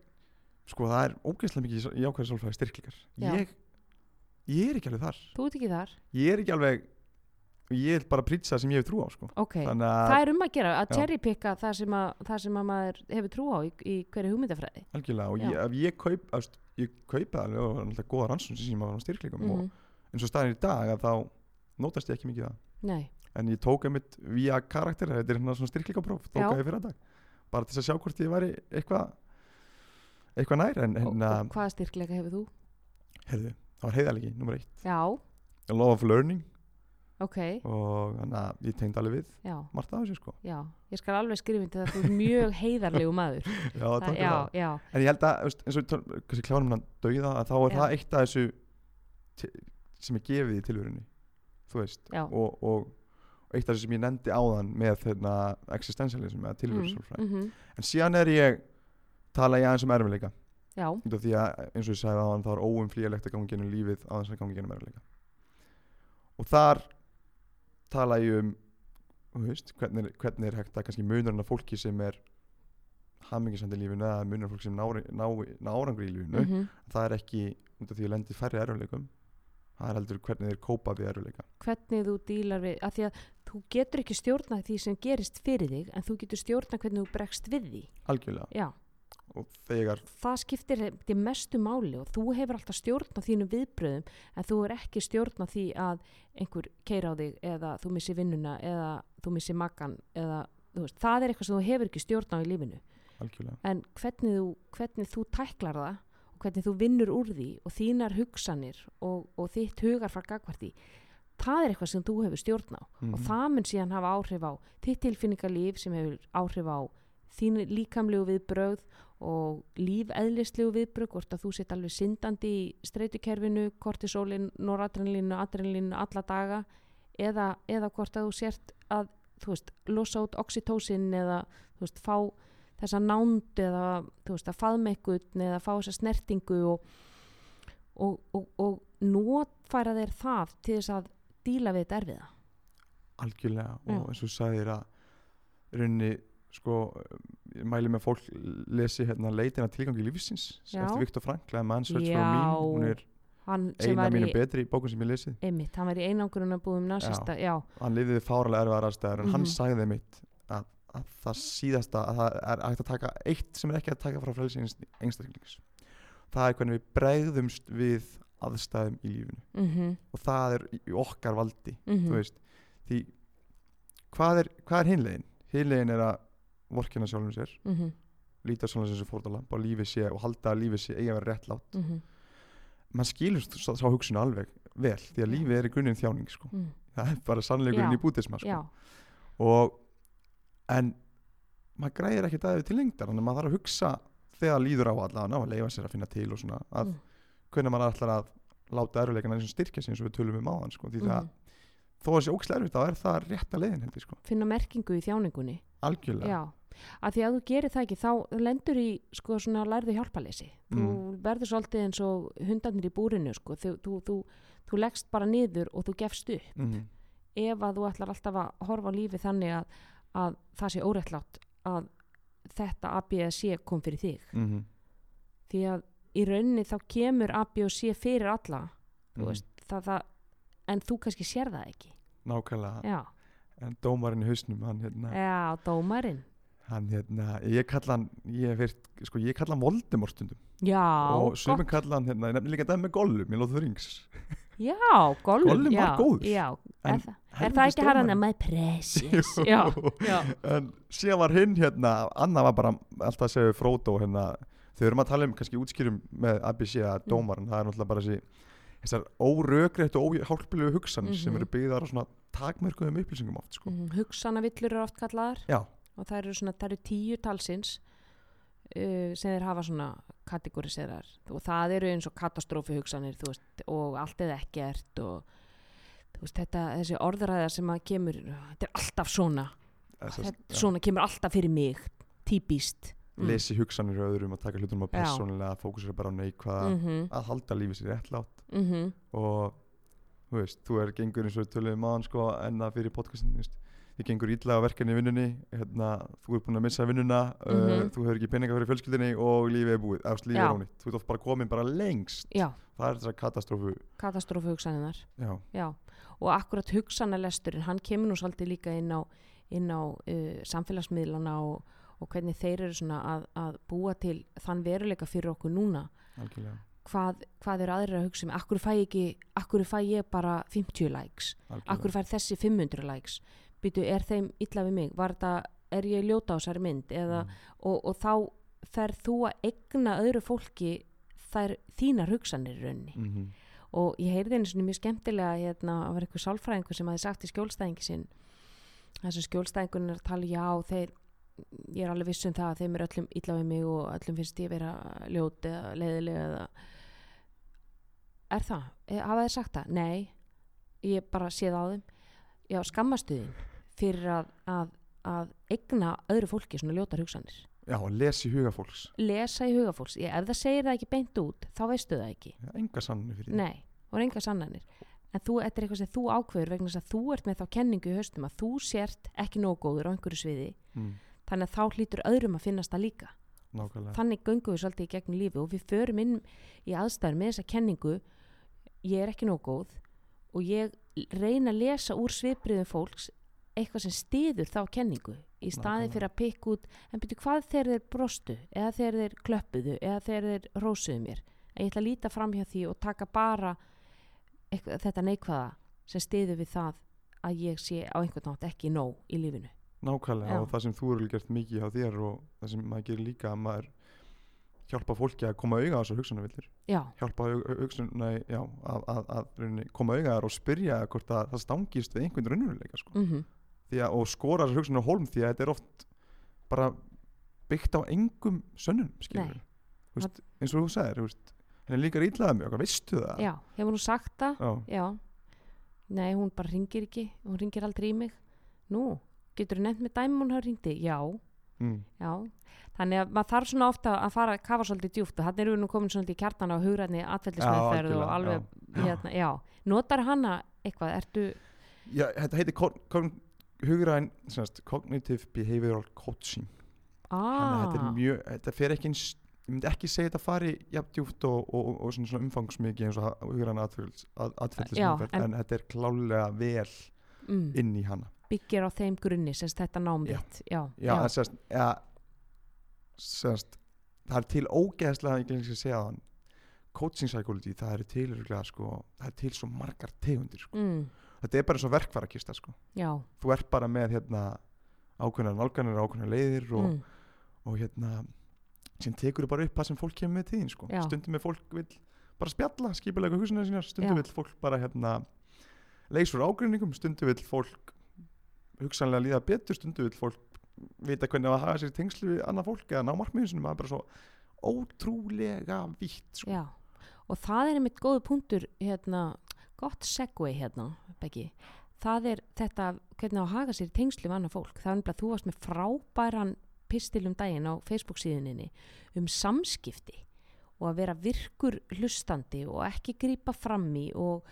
sko það er ógeðslega mikið í ákveðið sálfræði styrklingar ég, ég er ekki alveg þar. Þú ert ekki þar? ég er ekki alveg ég er bara að prýtsa sem ég hef trú á sko. Ok, þannig að, það er um að gera að cherrypicka það það sem að maður hefur trú á í, í hverju hugmyndafræði. Algjörlega og ég, ég kaup ég kaupa alveg og náttúrulega góða rannsókn sem sýnum á styrklinkum Mhm. og eins og staðin í dag að þá nótast ég ekki mikið það. Nei, en ég tók einmitt via karakter þetta er hérna svona styrklingapróf ég bara til að sjá hvort ég væri eitthvað eitthvað nær en, og, en og hvaða styrkleika hefur þú? heyrðu, það var heiðalegi, nummer eitt. Já, A Law of Learning. Ok, og þannig að ég tengd alveg við já, margt af þessu sko. Já Ég skal alveg skrifa til það að þú er mjög heiðarlegu maður. Já, það, takk fyrir það. já, en ég held að, eins og kannski klárum hann dauða að þá er það eitt af þessu sem er gefið í tilverunni þú veist. Og, og eitt af þessu sem ég nefndi áðan með hérna, existentialism eða tilverusálfræði mm en síðan er ég tala ég aðeins um erfileika Já, af því að eins og ég sagði áðan þá er óumflýjalegt að gangi gennum lífið á þess að gangi gennum erfileika og þar tala ég um veist, hvernig, er- hvernig er hægt að kannski munurinn af fólki sem er hamingisandi í lífinu eða munurinn af fólki sem ná, ná, ná árangur í lífinu mm það er ekki út af því að lendi færri erfileikum það er heldur hvernig þeir kópa við erfileika hvernig þú dílar við að því að þú getur ekki stjórna því sem gerist fyrir þig en þú getur stjórna hvernig þú bregst við því. Algjörlega. Já, þegar það skiptir til mestu máli og þú hefur alltaf stjórn á þínum viðbröðum en þú er ekki stjórn á því að einhver keira á þig eða þú missi vinnuna eða þú missi makkan eða veist, það er eitthvað sem þú hefur ekki stjórn á í lífinu. Algjörlega. En hvernig þú, hvernig þú tæklar það og hvernig þú vinnur úr því og þínar hugsanir og, og þitt hugar frá gagvarti það er eitthvað sem þú hefur stjórn á. Og Mhm. það mun síðan hafa áhrif á þitt tilfinningarlíf sem hefur áhrif á þín líkamlegu viðbröð og lífeðlislegu viðbröð hvort að þú sett alveg syndandi í streytukerfinu, kortisólin, noradrenalínu, adrenalínu alla daga eða, eða hvort að þú sért að þú veist, losa út oxytósin eða þú veist, fá þessa nánd eða þú veist, að einhvern eða fá þessa snertingu og, og, og, og notfæra þeir það til þess að díla við þetta erfiða algjörlega Já. og eins og þú sagðir að rauninni sko ég mæli með að fólk lesi hérna leitina tilgangi lífsins eftir Viktor Frankl eða Man's Search for. Meaning hún er eina af í mínu betri bókum sem ég lesið. Einmitt, hann var í einangrun að búum nasista, já, hann lifiði fáralega erfiðar aðstæður en hann Mhm. sagði mitt að, að það síðasta að það er hægt að taka eitt sem er ekki að taka frá frelsi einstaklings. Það er hvernig við bregðumst við aðstæðum í lífinu. Mhm, og það er í í okkar valdi þú veist. Því hvað er, er hinlegin? hinlegin er að vorkina sjálfum sér mhm, líta svona sem fórtalamb og lífið sé og halda að lífið sé eigi að vera réttlátt mhm, mann skilur sá, sá hugsun alveg vel því að lífið er í grunninn þjáning sko. mhm, það er bara sannleikurinn í bútisma sko. og en maður græðir ekkert aðeins til lengdar þannig að maður þarf að hugsa þegar líður á allan að leifa sér að finna til og svona að Mm. hvernig maður ætlar að láta erfiðleikana eins og styrkja sig eins og við tölum um áðan sko. því það, mhm. þó að sé ókslega erfitt þá er það rétta leiðin held ég sko. finna merkingu í þjáningunni algjörlega já, að því að þú gerir það ekki þá lendur í sko svona lærðu hjálpaleysi þú Mm. verður svolítið eins og hundarnir í búrinu sko, þú, þú, þú, þú leggst bara niður og þú gefst upp mm ef að þú ætlar alltaf að horfa á lífi þannig að, að það sé óréttlátt að þetta A, B, C kom fyrir þig -hmm. því að í rauninni þá kemur A, B og C fyrir alla þú Mhm. veist, það, það, en þú kannski sér það ekki nákvæmlega já, en dómarinn í hausnum hann hérna, Já, dómarinn. Hann hérna ég kalla hann, ég heyrt, sko ég kalla hann Voldemort stundum Já, og gott. kalla hann hérna, ég nefnir líka það með Gollum Lord of the Rings Já, Gollum. Gollum var góður. Já, En er, það, er það ekki hann að my precious? já, já. en síðan var hinn hérna Anna var bara alltaf að segja Frodo hérna, þau erum að tala um kannski útskýrum með ABC að Mm. dómarinn, það er náttúrulega bara þessi þessar órökrétt og óhálpilegu hugsanir sem Mhm. eru byggðar á svona takmörkuðum upplýsingum oft sko. Mm, Hugsanavillur eru oft kallaðar já, og það eru svona, það eru tíu talsins uh, sem þeir hafa svona kategoriserar og það eru eins og katastrófi hugsanir veist, og allt eða ekkert og veist, þetta, þessi orðræða sem að kemur, þetta er alltaf svona. Þessar, þetta, svona kemur alltaf fyrir mig típist mm. lesi hugsanir hjá öðrum að taka hlutunum á Já. persónulega fókusera bara á neikvæða mm -hmm, að halda lífið sér réttlátt. Mm -hmm. og þú veist, þú er gengur eins og við töluðum maðan sko en það fyrir podcastin veist, þið gengur ítla á verkefni í vinnunni hérna, þú er búin að missa vinnuna uh, Mhm. þú hefur ekki peninga fyrir fjölskyldinni og lífið er búið, eða lífið er ónýtt. Þú ert oft bara komin bara lengst. Já, það er þessar katastrófu. Katastrófi hugsaninnar já, já, og akkurat hugsanalesturinn hann kemur nú svolítið líka inn á, inn á uh, samfélagsmiðlana og, og hvernig þeir eru svona að, að búa til þann veruleika fyrir okkur núna. Algjörlega, hvað, hvað eru aðrir að hugsa um? Akkur fæ, ekki, akkur fæ ég bara 50 likes, algjörlega. akkur fær þessi 500 likes býtu, er þeim illa við mig var þetta, er ég þessari mynd eða, Mm. og, og þá ferð þú að egna öðru fólki þær þínar hugsanir í rauninni Mhm. og ég heyrði einu svona mjög skemmtilega hérna, að vera eitthvað sálfræðingur sem hafi sagt í skjólstæðingi sinn þessu skjólstæðingun er að tala já þeir, ég er alveg viss um það að þeim er öllum illa við mig og öllum finnst ég vera ljót eða leiðilega eða er það? E, hafa þeir sagt það? Nei, ég bara séð á þeim já, skammastuðin fyrir að, að, að egna öðru fólki svona ljótar hugsanir. Já, lesi huga fólks. Lesa í hugafólks, ég, ef það segir það ekki beint út þá veistu það ekki. Já, enga sanninu fyrir Nei, og enga sannanir. En þú, þetta er eitthvað sem þú ákveður vegna þess að þú ert með þá kenningu í haustum að þú sért ekki nógu góður á einhverju sviði. Mm, þannig að þá hlýtur öðrum að finnast það líka. Nákvæmlega. Þannig göngum við svolítið í gegnum lífi og við förum inn í aðstæður með þessa kenningu. Ég er ekki nógu góð og ég reyna að lesa úr svipriðum fólks eitthvað sem stiður þá kenningu í staði fyrir að pikka út en byrju hvað þegar þeir brostu eða þegar þeir klöppuðu eða þegar þeir rósuðu mér? Að ég ætla að líta fram hjá því og taka bara eitthvað, þetta neikvæða sem stiður við það að ég sé á einhvern nátt ekki nóg í lífinu. Nákvæmlega Já. og það sem þú eru gert mikið hjá þér og það sem maður gerir líka að maður hjálpa fólki að koma auga á þessar hugsanarvillir já, hjálpa hugsun, að, að, að rauninni, koma þar og spyrja hvort að það stangist við einhvern raunveruleika sko. mm Því að, og skora þessar hugsunar hólm því að þetta er oft bara byggt á engum sönnum veist, eins og þú sagðir henni líkar ítlaðið mjög, veistu það? Já, hefur hún sagt það? Já, Já, nei hún bara ringir ekki, hún ringir aldrei í mig. Nú, getur þú nefnt með dæmi hún hafa ringdi? Já, mm, já. Þannig að maður þarf svona ofta að fara að kafa svolítið djúpt og hann eru nú komin svolítið í kjartan á hugræðni atveldismeðferð og alveg, já. hérna, já. Notar hana eitthvað, ertu já þetta heitir hugræn cognitive behavioral coaching. Þetta ah, er mjög, þetta fer ekki eins ég myndi ekki segja þetta fari jafn djúpt og, og, og, og svona, svona umfangsmikið eins og hugræn atfyllismeðferð en- en þetta er klálega vel mm, inn í hana. Byggir á þeim grunni sem þetta nám Já. Já, já, sérst, ja, það er til ógeðslega ég glemst að segja það coaching psychology, það eru til sko, það er til svo margar tegundir sko. mm, þetta er bara eins og verkvarakista sko. þú ert bara með hérna, ákveðnar nálganir ákveðnar leiðir og, mm, og hérna sem tekur bara upp það sem fólk kemur með tíðin sko. Stundum er fólk vil bara spjalla skipulega húsina sínar, stundum vil fólk bara hérna leysur ágreiningum, stundum vil fólk hugsanlega líða betur, stundum vil fólk vita hvernig á að haga sér í tengslu við annað fólk eða ná markmiðin sinum, það er bara svo ótrúlega vítt sko. og það er einmitt góðu punktur hérna, gott segway hérna Beggi, það er þetta hvernig að haga sér tengslu við annað fólk. Það er nefnilega að þú varst með frábæran pistil um daginn á Facebook síðuninni um samskipti og að vera virkur hlustandi og ekki grípa fram í og,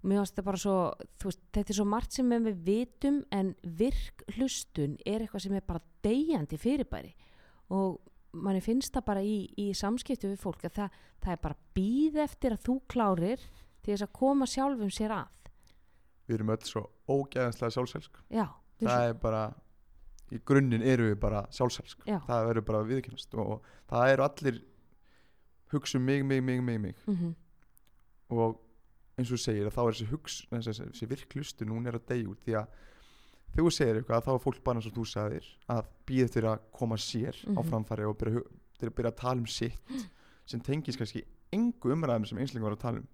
og mér finnst þetta bara svo veist, þetta er svo margt sem við vitum en virk hlustun er eitthvað sem er bara deyjandi fyrirbæri. Og manni finnst það bara í, í samskipti við fólk að það, það er bara býð eftir að þú klárir til þess að koma sjálfum sér að. Við erum öll svo ógeðslega sjálfselsk. Já, það er bara í grunninn eru við bara sjálfsælsk Já. það verður bara viðkennast og það eru allir hugsa um mig, mig, mig, mig, mig. Mm og eins og segir að þá er þessi hugs þessi, þessi, virklustu hún er að deyja út. Því að þegar þú segir eitthvað þá er fólk bara eins og þú sagðir að býða til að koma sér á Mhm. framfæri og byrja, til að byrja að tala um sitt sem tengis kannski engu umræðum sem einslingur var að tala um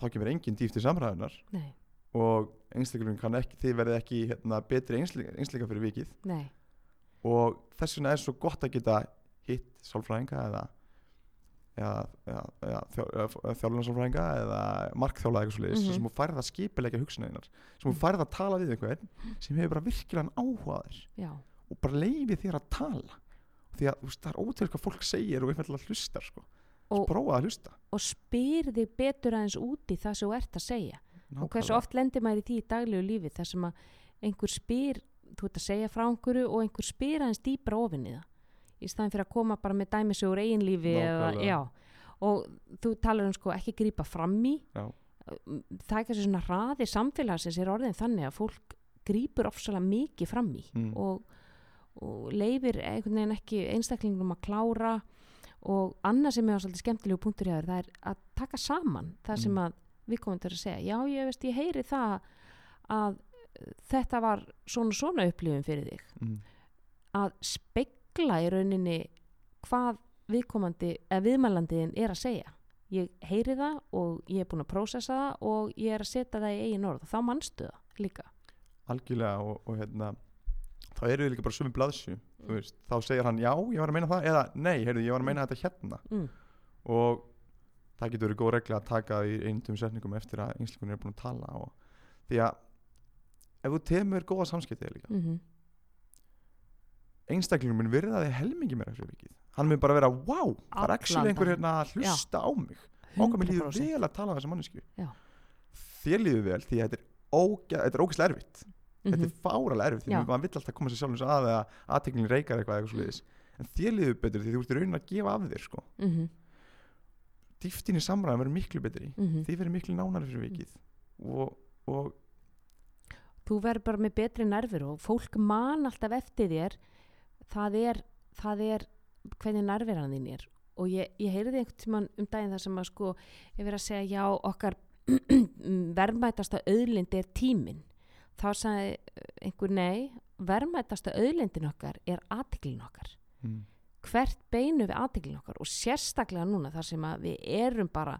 þá kemur engin dýft í samræðunar nei, og einslingurinn kann ekki þið verði ekki hérna, betri einslingar fyrir vikið. Nei, og þess vegna er svo gott að geta hitt sálfræðinga eða eða, eða, eða, þjó- eða markþjóla eitthvað svo Mhm. sem þú færð að skipilegja hugsunarinnar sem þú færð að tala við einhvern sem hefur bara virkilega áhugaður já, og bara leiði þér að tala. Því að veist, það er ótrúlega hvað fólk segir og einfallega hlustar sko. Og- prófa að hlusta og spyr þig betur aðeins út í það sem þú ert að segja og hversu Nákvæmlega. oft lendir maður í því í daglegu lífi þar sem að einhver spyr þú ert að segja frá einhverju og einhver spyr aðeins dýpra ofin í það í staðin fyrir að koma bara með dæmis úr eigin lífi eða, Nákvæmlega. og þú talar um sko ekki grípa fram í Já. það er kannski svona hraði samfélagsins er orðin þannig að fólk grípur ofsalega mikið fram í Mm. og, og leifir einhvern veginn ekki einstaklingum að klára og annað sem er svolítið skemmtilegu punktur hjá þér það er að taka saman það sem Mm. að við komum til að segja. Já ég veist ég heyri það að þetta var svona svona upplifun fyrir þig. Mm. að spegla í rauninni hvað viðkomandi eða viðmælandiðin er að segja. Ég heyri það og ég er búin að prósessa það og ég er að setja það í eigin orð. Og þá mannstu það líka. Algjörlega og, og hérna þá eru við líka bara sömu blaðsju veist, þá segir hann já, ég var að meina það eða nei, heyrðu, ég var að meina þetta hérna. Mm. og það getur verið góð regla að taka í eindum setningum eftir að einslingunni er búin að tala og því að ef þú temur góða samskiptið líka Mm einstaklingum mun virða þig helmingi meira fyrir vikið. Hann mun bara vera, wow, það er Allan einhver hérna að hlusta á mig. Okkur mér líður 100%. vel að tala á þessa mannesku Já. þér líður vel því að er þetta er ógæslega erfitt þetta Mhm. er fáralega erfitt því að maður vill alltaf koma sér sjálfins að eða aðteklingin reykar eitthvað eitthvað sliðis en þér líður betur því þú ert raunin að gefa af þér sko. Mhm. dýftin í samræðum verður miklu betri Mhm. þið verður miklu nánari fyrir vikið og, og þú verður bara með betri nervur og fólk man alltaf eftir þér það er, það er hvernig nervirann þín er og ég, ég heyrði einhvern tímann um daginn þar sem að sko ég verið að segja já okkar verðmætasta auðlind er tíminn þá sagði einhver nei verðmætasta auðlindin okkar er aðtiklin okkar. Mm, hvert beinu við aðtiklin okkar og sérstaklega núna þar sem að við erum bara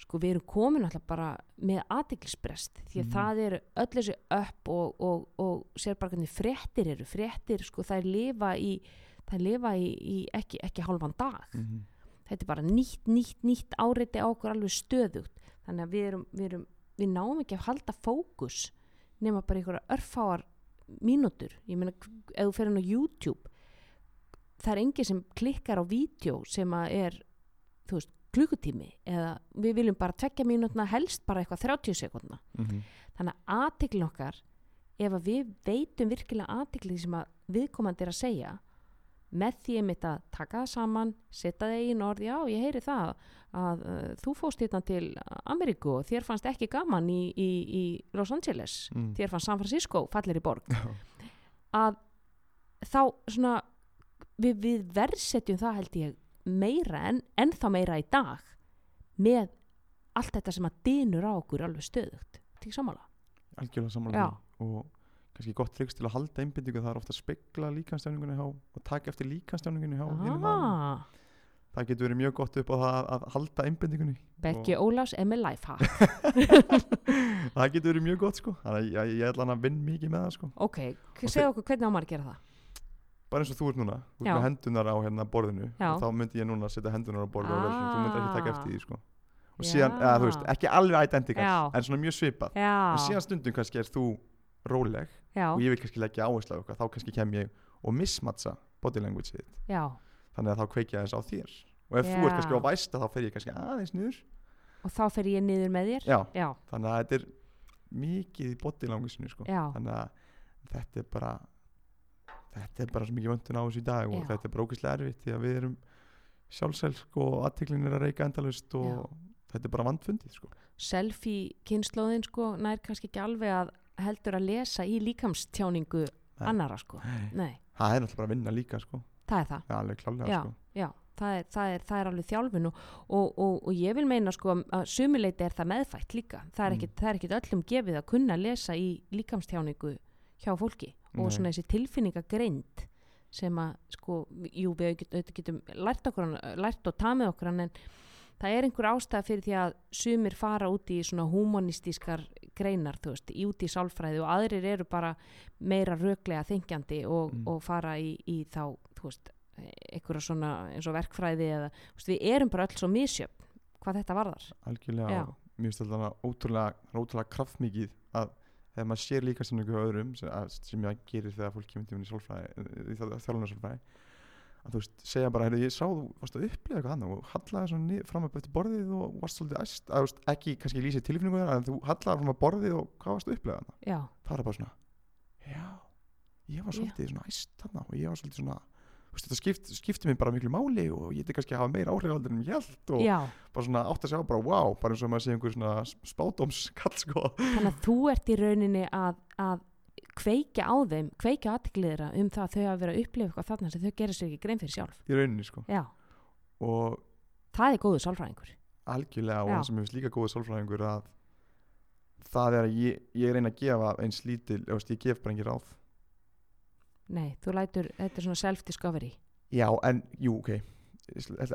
sko við erum komin alltaf bara með aðtiklisbrest því að Mhm. það eru öll þessi upp og, og, og sér bara hvernig fréttir eru. Fréttir sko þær lifa í þær lifa í, í ekki, ekki hálfan dag. Mm, þetta er bara nýtt, nýtt, nýtt áreiti á okkur alveg stöðugt. Þannig að við erum, við erum við náum ekki að halda fókus nema bara einhverja örfáar mínútur, ég meina ef þú fer inn á YouTube það er engi sem klikkar á vídeo sem að er þú veist, klukkutími eða við viljum bara tvekja mínútna helst bara eitthvað 30 sekundna mm, þannig að aðtiklin okkar ef að við veitum virkilega aðtiklið sem að viðkomandi er að segja með því einmitt að taka það saman setja það í orð, já ég heyri það að uh, þú fóst hérna til Ameríku og þér fannst ekki gaman í, í, í Los Angeles. Mm, þér fannst San Francisco fallir í borg að þá svona við, við verðsetjum það held ég meira en ennþá meira í dag með allt þetta sem að dynur á okkur alveg stöðugt. Til sammála? Algjörlega Já. samanlega og kannski gott triks til að halda einbindingu það er ofta að spegla líkanstjáningunni hjá og taka eftir líkanstjáningunni ah, það getur verið mjög gott upp á það að halda einbindingunni Beggi Ólafs er með lifehack það getur verið mjög gott sko þannig að ég, ætla hann að vinna mikið með það sko ok, segja okkur hvernig á maður að gera það bara eins og þú ert núna, þú ert með hendunar á hérna borðinu Já. og þá myndi ég núna setja hendunar á borðinu og ah. þú myndir ekki taka Ah. eftir því sko og síðan, Já. eða þú veist, ekki alveg identikal Já. en svona mjög svipað já, en síðan stundum kannski er þú róleg já, og ég vil kannski leggja áherslu á eitthvað þá kannski kem ég og mismatsa body language þitt já þannig að þá kveiki ég aðeins á þér og ef þú ert Já. kannski á væsta þá fer ég kannski aðeins niður og þá fer ég niður með þér já, já, þannig að þetta er mikið í body language sko. já, þannig að þetta er bara þetta er bara svo mikið vöndun á þessu í dag og Já. þetta er bara ógeðslega erfitt því að við erum sjálfselsk og aðteklin er að reyka endalust og Já. þetta er bara vandfundið sko. selfie kynnslóðin sko nær kannski ekki alveg að heldur að lesa í líkamstjáningu Nei. annara sko Nei. Nei, það er náttúrulega bara að vinna líka sko það er það já, alveg klálega Já, sko já, það er, það er, það er alveg þjálfun og, og, og, og ég vil meina sko að sumileiti er það meðfætt líka það er Mm. ekkit, það er ekkit öllum gefið að kunna lesa í líkamstjáningu hjá fólki og Nei. svona þessi tilfinningagreind sem að sko, jú við auðvitað getum lært, okkur, lært og tamið okkur hann en það er einhver ástæða fyrir því að sumir fara út í svona humanistískar greinar, þú veist, í- út í sálfræði og aðrir eru bara meira röglega þengjandi og, Mm. og fara í, í þá, veist einhverja svona eins og verkfræði eða, veist, við erum bara öll svo misjöfn hvað þetta varðar algjörlega mér finnst alltaf ótrúlega, ótrúlega kraftmikið að þegar maður sér líka sem einhverju öðrum sem, að, sem ég gerir þegar fólk kemur tíma í sálfræði í þjálfunarsálfræði að þú veist, segja bara, heyrðu, ég sá þú varst að upplega eitthvað annað og hallaði svona fram upp eftir borðið og varst svolítið æst, að, þú veist, ekki kannski lýsið tilfinningu þeirra en þú hallaði fram að borðið og hvað varst að upplega annað já, það er bara svona, já ég var Já. svolítið svona æst þarna og ég var svolítið svona þú veist, þetta skipt, skipti mér bara miklu máli og ég þetta kannski að hafa meira áhrif en ég held og já. bara svona átt að sjá bara wow, bara eins og maður sé einhver svona spátumskall sko. Þannig að þú ert í rauninni að, að kveikja á þeim, kveikja aðtikliðra um það að þau hafa verið að upplifa eitthvað þarna sem þau gerir sér ekki grein fyrir sjálf. Í rauninni sko. Já, og það er góðu sálfræðingur. algjörlega og Já. það sem finnst líka góðið sálfræðingur að það er að ég, ég reyna að gefa eins lítil, veist, ég gef bara engin ráð. Nei, þú lætur, þetta er svona self-discovery. Já, en, jú, ok.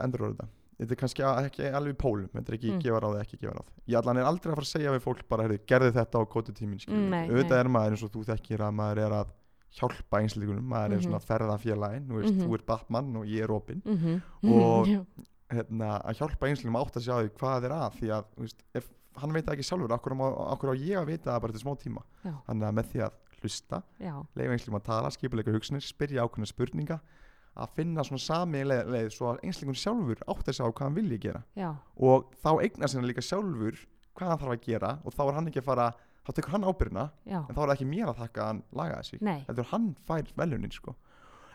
Endur orða þetta þetta er kannski ekki alveg í pólum þetta er ekki Mm. gefa ráð eða ekki gefa ráð ég allan er aldrei að fara að segja við fólk bara, heyrðu, gerði þetta á kóti Mm, nei, auðvitað er maður eins og þú þekkir að maður er að hjálpa einsleikunum, maður er Mhm. svona ferðafélagin, þú veist, Mhm. þú ert Batman og ég er Robin mm -hmm. Og- hérna, að hjálpa einsleikunum átt að sjá því hvað er að því að, veist, ef hann veit ekki sjálfur okkur á, á ég að vita það bara til smá tíma þannig að með því að hlusta leifa einslingum að tala, skipuleika hugsunir spyrja ákveðna spurninga að finna svona sami leið, svo að einslingun sjálfur átt að sjá hvað hann vilji gera. Já, og þá eignar sinna líka sjálfur hvað hann þarf að gera og þá er hann ekki að fara þá tekur hann ábyrna já, en þá er það ekki mér að þakka að hann laga þessi þetta er hann fær velunin sko.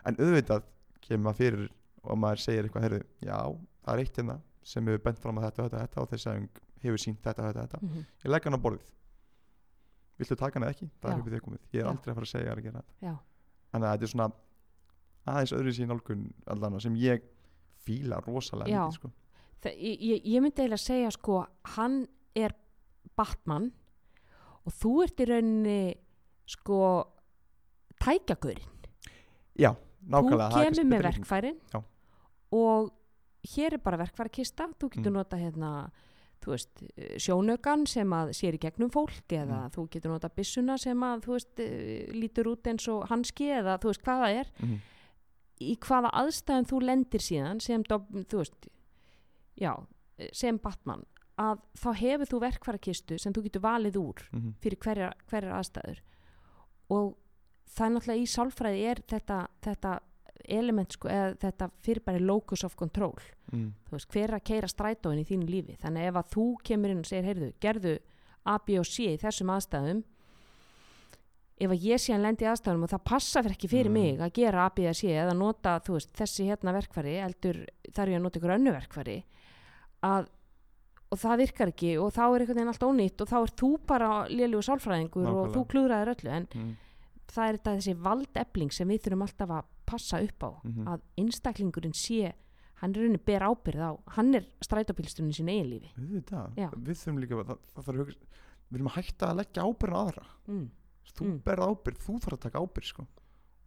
En auðvitað kemur maður fyrir og maður segir eitthvað, heyrðu, já, það er eitt hérna sem hefur bent fram að þetta, þetta, þetta og þessi sagðing hefur sínt þetta, þetta, þetta. Mm ég legg hann á borðið. Viltu taka hann eða ekki, það Já. er í þig komið. Ég er Já. aldrei að fara að segja þér að gera þetta. Þannig að þetta er svona aðeins öðru sín nálgun allan sem ég fíla rosalega Já. mikið sko. Þa, ég, ég- myndi eiginlega segja sko hann er Batman og þú ert í rauninni sko tækjagurinn já, þú nákvæmlega kannski kemur með verkfærin Já. og hér er bara verkfærakista þú getur Mm. nota hérna þú veist, sjónaukan sem að sér í gegnum fólk eða Mm. þú getur nota byssuna sem að þú veist, eh, lítur út eins og hanski eða þú veist hvað það er Mhm. Í hvaða aðstæðum þú lendir síðan sem, þú veist, já, sem Batman að þá hefur þú verkfærakistu sem þú getur valið úr Mhm. fyrir hverjar, hverjar aðstæður og það er náttúrulega í sálfræði er þetta, þetta element sko, eða þetta fyrirbæri locus of control Mhm. þú veist, hver er að keira strætóin í þínu lífi þannig ef að þú kemur inn og segir heyrðu, gerðu A, B og C í þessum aðstæðum ef að ég sé hann lendi í aðstæðum og það passa fyrir ekki fyrir Mm. mig að gera A, B og C eða nota, veist, þessi hérna verkfæri eldur þarf ég að nota ykkur önnu verkfæri að og það virkar ekki og þá er einhvern veginn allt ónýtt og þá er þú bara lélugu sálfræðingur og Nákvæmlega. þú klúðraðir öllu en Mhm. það er þetta þessi valdefling sem við þurfum alltaf að passa upp á Mhm. að einstaklingurinn sé hann er rauninni ber ábyrð á hann er strætópílsturinn í sínu eigin lífi Auðvitað, Já. við þurfum líka það, það þarf að hugsa, við erum að hætta að leggja ábyrðin aðra mm. Þú Mm. berð ábyrð, þú þarf að taka ábyrð sko.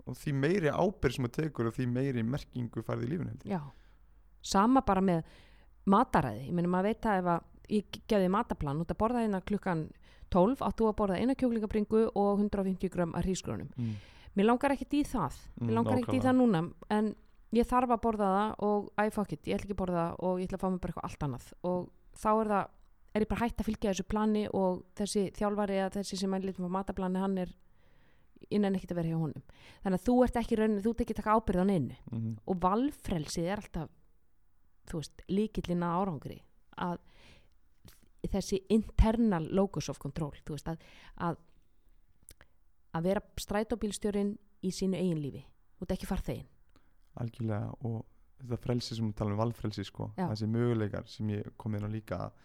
og því meiri ábyrð sem þú tekur og því meiri merkingu færði í lífinu sama bara með mataræði, ég meina maður veit að ef að ég gefði mataplan út að borða hérna klukkan 12, áttu að borða eina kjúklingabringu og 150 grömm að hrísgrunum mm. mér langar ekkert í það. Mm, mér langar ekkert í það núna en ég þarf að borða það og æ fuck it, ég ætla ekki að borða það og ég ætla að fá mér bara eitthvað allt annað. Og þá er það er ég bara hægt að fylgja þessu plani og þessi þjálfari eða þessi sem að litum á mataplani hann er innan ekkert að vera hjá honum. Þannig að þú ert ekki raunin, þú ert ekki að taka ábyrðan inn Mm og valfrelsið er alltaf þú veist, líkillinn að árangri. Að þessi internal locus of control þú veist, að að, að vera strætóbílstjórin í sínu eigin lífi, þú ert ekki farþegin algjörlega og þetta frelsi sem við tala um valfrelsi sko, Já. þessi möguleikar sem ég kom inn á líka að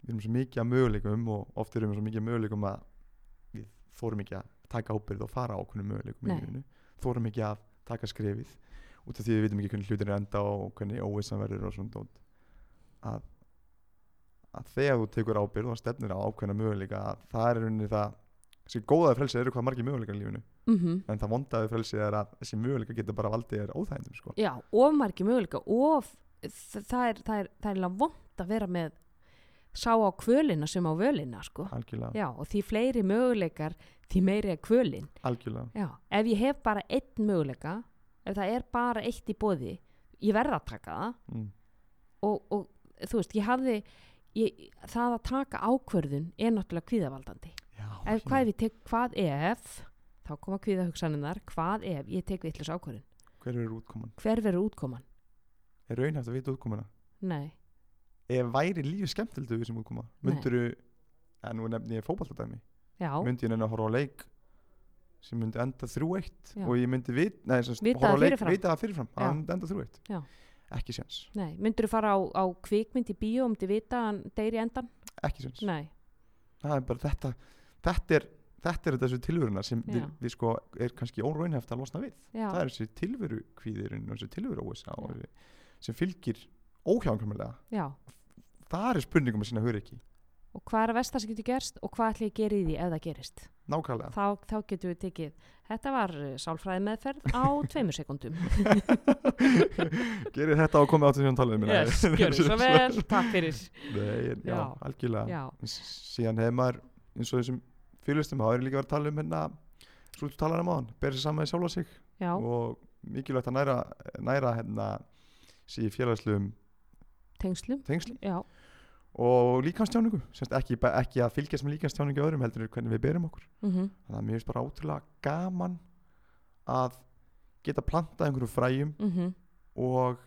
við erum svo mikið að möguleikum og oft erum við svo mikið að möguleikum að við þórum ekki að taka ábyrð og fara á okkur möguleikum Nei. þórum ekki að taka skrefið út af því við vitum ekki hvernig hlutir er enda og hvernig óvissan verður og svona að, að þegar þú tekur ábyrð og stefnir á ákveðna möguleika að það er rauninni það þessi góðaði frelsið eru hvað margir möguleikar í lífinu mm en það vondaði frelsið er að þessi möguleika getur bara valdið þér óþægindum sko. Já, of margi möguleika of, það, það er, það er, það er vond að vera með sá á kvölina sem á völina sko. Já, og því fleiri möguleikar því meiri er kvölin. Ef ég hef bara einn möguleika ef það er bara eitt í bóði ég verð að taka það. Mm. og, og þú veist, ég hafði ég, það að taka ákvörðun er náttúrulega kvíðavaldandi. Já, ef hvað tek, hvað ef þá koma kvíðahugsaninnar, hvað ef ég tek vitlis ákvörðun, hver er útkoman? hver verður útkoman? Er raunhæft að vita útkomuna? nei, Ef væri lífið skemmtildu við sem útkoma Nei. myndur þú, en nú nefni ég fótballtadæmi já, myndi ég nenni að horfa á leik sem myndi enda 3-1 Já. og ég myndi vit, nei, Vita horfa á það leik, vita það fyrirfram að Já. hann myndi enda 3-1 Já. ekki séns, myndur þú fara á, á kvikmynd í bíó um til vita að hann deyri endan ekki séns. Það er þetta þetta er, þetta er þessu tilvöruna sem við, við sko er kannski óraunhæft að losna við. Já, það er þessi tilvöru kvíðirinn og þessi tilvöru þessi, sem fylgir óhjáðankomulega já það er spurningum að sína hugur ekki og hvað er að versta sem getur gerst og hvað ætlum ég að gera í því ef það gerist? Nákvæmlega. Þá, þá getum við tekið þetta var uh, sálfræði meðferð á tveimur sekundum gerir þetta og komið áttu síðan talað um yes, gjör svo vel, takk fyrir. Nei, já, Já. algjörlega. Já, síðan hefur maður eins og þessum fyrirlistum þá er líka verið að tala um hérna svo þú talar um á hann, berið sér saman í sjálfa sig. Já, og mikilvægt að næra, næra hérna síði félagslegum tengslum. Tengslum og líkanstjáningu, ekki, ekki að fylgjast með líkanstjáningu öðrum heldur hvernig við berum okkur. Mm þannig að mér finnst bara ótrúlega gaman að geta plantað einhverjum fræjum mhm, og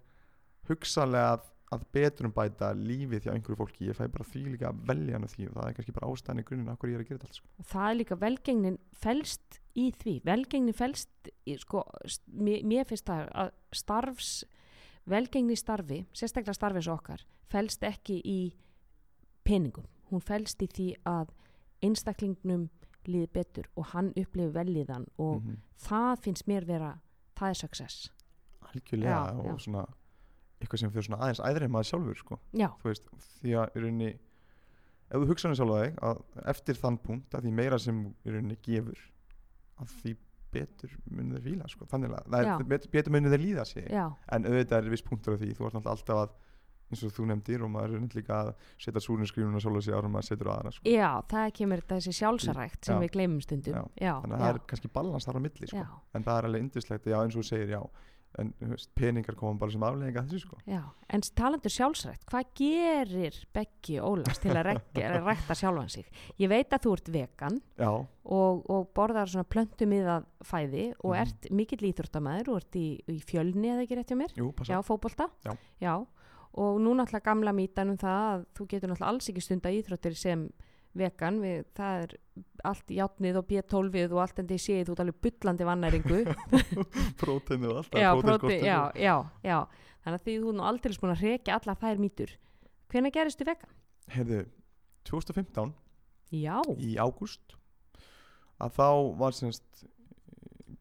hugsalega að, að betrum bæta lífið hjá einhverju fólki. Ég fæ bara því líka að velja hann því og það er kannski bara ástæðan í grunninn af hverju ég er að gera þetta allt sko. og það er líka velgengnin felst í því, velgengnin felst í, sko, mér, finnst það að starfs velgengni starfi, sérstaklega starfi eins og okkar felst ekki í peningum, hún felst í því að einstaklingnum líði betur og hann upplifi velíðan og Mhm. það finnst mér vera það er success, algjörlega Já, og já. svona eitthvað sem fyrir svona aðeins æðri en maður sjálfur sko. veist, því að í rauninni ef þú hugsaður sjálf að þig að eftir þann punkt að því meira sem í rauninni gefur að því betur munir þeir fíla sko. þannig að betur, munir þeir líða sig já, en auðvitað er viss punktur á því þú ert alltaf að eins og þú nefndir og maður er líka að setja súrinskrífuna sjálf og sig árum maður setur aðra sko. já, það kemur þessi sjálfsarækt sem Já. við gleymum stundum Já. já, þannig að já, það er kannski balans þar á milli sko. já, en það er alveg indislegt, já eins og þú segir já en peningar koma bara sem aflegginga af þessu sko. já en talandur sjálfsrækt, hvað gerir Beggi Ólafs til að rækta sjálfan sig ég veit að þú ert vegan já, og, og borðar svona plöntumiðað fæði og Mhm. ert mikill íþróttamæður og ert í, í fjölni eða ekki rétt hjá mér jú, já, fótbolta Já. Og nú náttúrulega gamla mítan um það að þú getur náttúrulega alls ekki stunda íþróttir sem vegan. Við, það er allt játnið og B12 og allt en því séð út alveg bullandi vannæringu. Próteinu og allt já, próti, já, já, já. Þannig að því þú nú aldrei búin að rekja allar þær mýtur hvenær gerist þú vegan? heyrðu, 2015 Já, í ágúst. Að þá var semst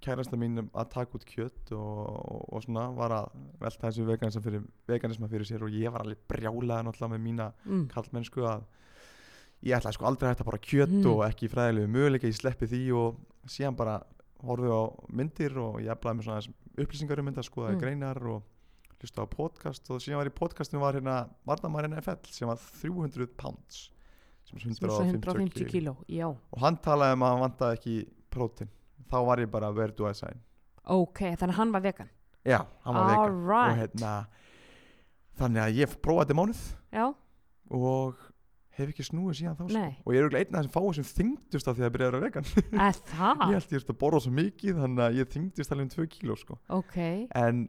kærasta mín að taka út kjött og, og svona var að velta þessu veganisma fyrir, veganisma fyrir sér og ég var alveg brjálaði náttúrulega með mína mm, kallmennsku að ég ætlaði sko aldrei að hætta bara kjött Mm. og ekki fræðilegu möguleika, ég sleppi því og síðan bara horfið á myndir og ég eflaði með svona upplýsingar um mynda, skoðaði Mm. greinar og hlusta á podcast og síðan var í podcastinu var hérna Varnamærin FL sem var 300 pounds sem er sem er svo 150 150 kíló og hann talaði um að hann vantaði ekki prótin þá var ég bara where do I sign? Ok, þannig að hann var vegan? Já, hann var vegan. Og Alright, hérna þannig að ég prófaði þetta mánuð já, og hef ekki snúið síðan þá sko. nei. Og ég er örugglega einn af þessum fáið sem þyngdust af því að það byrjaði að vera vegan. Að það, ég held ég erst að borða svo mikið þannig að ég þyngdist alveg um 2 kíló sko. ok. En